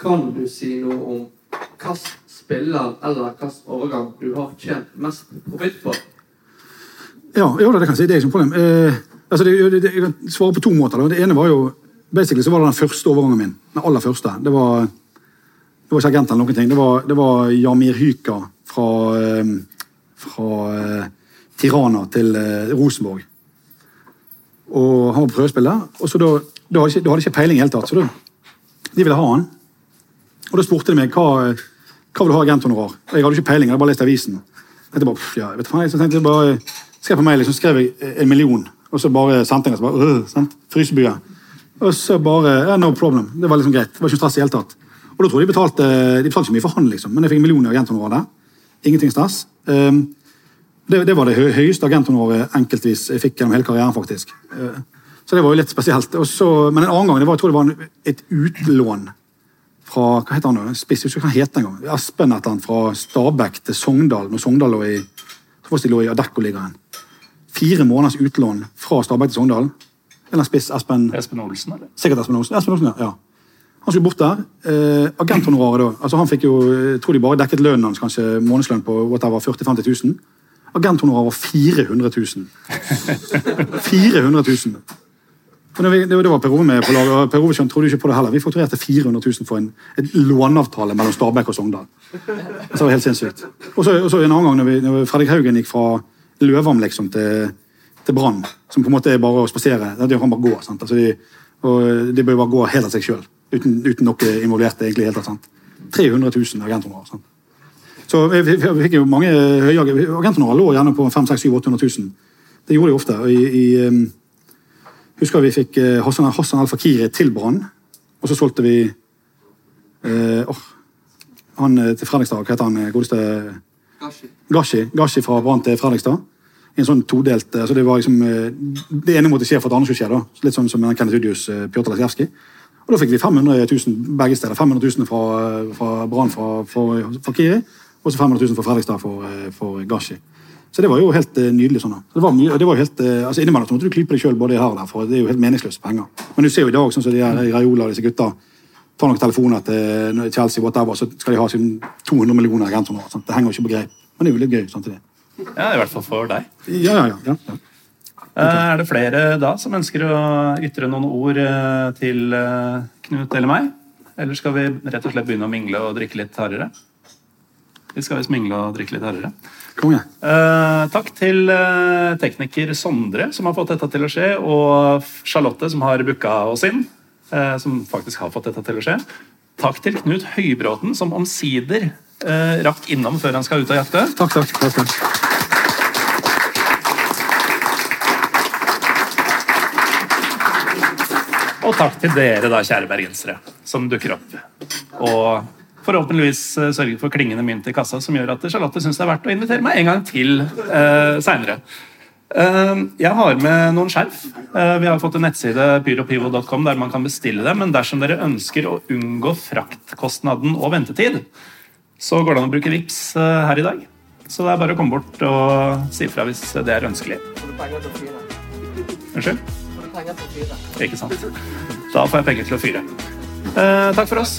Kan du si noe om hvilken spiller eller hvilken overgang du har tjent mest profitt på? Ja, ja, det kan jeg si. Det er ikke noe problem. Eh, altså, det, det, jeg kan svare på to måter. Da. Det ene var jo basically så var det den første overgangen min. Den aller første. Det var, det var ikke agent eller noen ting. Det var, det var Jamir Hyka fra, eh, fra eh, Tirana til eh, Rosenborg. Og han var prøvespiller. Og så da, da hadde hadde ikke peiling i hele tatt. Så da, de ville ha han. Og da spurte de meg hva, hva vil du ha agenthonorar. Jeg hadde ikke peiling, jeg hadde bare lest avisen. Jeg bare, ja, vet du så tenkte jeg bare, skrev på mail, liksom skrev jeg en million, og så bare sendte jeg den, øh, frysebue. Og så bare, ja, no problem. Det var liksom greit. Det var ikke stress i hele tatt. Og da tror jeg de betalte, de betalte ikke mye for han, liksom, men jeg fikk en million i agenthonorar der. Ingenting stress. Um, det, det var det hø høyeste agenthonoraret enkeltvis jeg fikk gjennom hele karrieren, faktisk. Eh, Så det var jo litt spesielt. Så, men en annen gang, det var, jeg tror det var et utlån fra hva heter han nå? Spiss, jeg husker hva han het engang. Espen et eller annet fra Stabæk til Sogndal. når Sogndal lå i lå i Adecco-ligaen. Fire måneders utlån fra Stabæk til Sogndal. Eller spiss, Espen Espen Olsen, eller? Sikkert Espen Olsen. Espen Olsen, ja. Han skulle bort der. Eh, agenthonoraret da. altså Han fikk jo, jeg tror de bare dekket lønnen hans, kanskje månedslønn på whatever, 40 000-50 000. Agenthonoraret var 400 000. 400 000. Og det, det, det var Per Ove med på laget, Per Ove trodde ikke på det heller. Vi fakturerte 400 000 for en et låneavtale mellom Stabæk og Sogndal. Det var helt sinnssykt. Og så og så en annen gang når, vi, når Fredrik Haugen gikk fra Løvam liksom til, til Brann, som på en måte er bare å spasere. Det kan bare gå. sant? Altså de, og de bør bare gå helt av seg sjøl, uten, uten noe involvert. egentlig helt sant? 300 000 agenthonorar. sant? Så vi, vi, vi fikk jo mange høye agenthonorar lå gjerne på 500 800 000. Det gjorde de ofte. i, i husker vi fikk eh, Hassan, Hassan Al-Fakiri til Brann, og så solgte vi eh, oh, han eh, til Fredrikstad. Hva heter han eh, godeste Gashi. Gashi, Gashi fra Brann til Fredrikstad. En sånn todelt altså Det var liksom det ene måtte skje for at det andre skulle skje. da. Litt sånn som Kenneth Udius, Pjotr Lesjevskij. Og da fikk vi 500 000 begge steder. 500 000 fra, fra Brann for, for Fakiri, og så 500 000 fra Fredrikstad for, eh, for Gashi. Så det var jo helt eh, nydelig. sånn. Det var mye, det var helt, eh, altså Innimellom så måtte du klype deg sjøl både her og der, for det er jo helt meningsløse penger. Men du ser jo i dag, sånn som de her i Raiola og disse gutta tar noen telefoner til Chelsea, whatever, så skal de ha sin 200 millioner agenthonorar. sant? Det henger jo ikke på greip. Men det er jo litt gøy samtidig. Ja, i hvert fall for deg. Ja, ja, ja. ja, Er det flere da som ønsker å ytre noen ord eh, til eh, Knut eller meg? Eller skal vi rett og slett begynne å mingle og drikke litt hardere? Vi skal visst mingle og drikke litt hardere. Konge. Eh, takk til eh, tekniker Sondre, som har fått dette til å skje, og Charlotte, som har booka oss inn, eh, som faktisk har fått dette til å skje. Takk til Knut Høybråten, som omsider eh, rakk innom før han skal ut og jakte. Takk, takk. takk, takk. Og takk til dere, da, kjære bergensere, som dukker opp. Og forhåpentligvis eh, sørger for klingende mynt i kassa, som gjør at Charlotte syns det er verdt å invitere meg en gang til eh, seinere. Eh, Jeg har med noen skjerf. Eh, Vi har fått en nettside pyropivo.com der man kan bestille dem, men dersom dere ønsker å unngå fraktkostnaden og ventetid, så går det an å bruke VIPs eh, her i dag. Så det er bare å komme bort og si fra hvis det er ønskelig. Unnskyld? Penger til å fyre? Ikke sant? Da får jeg penger til å fyre. Eh, takk for oss.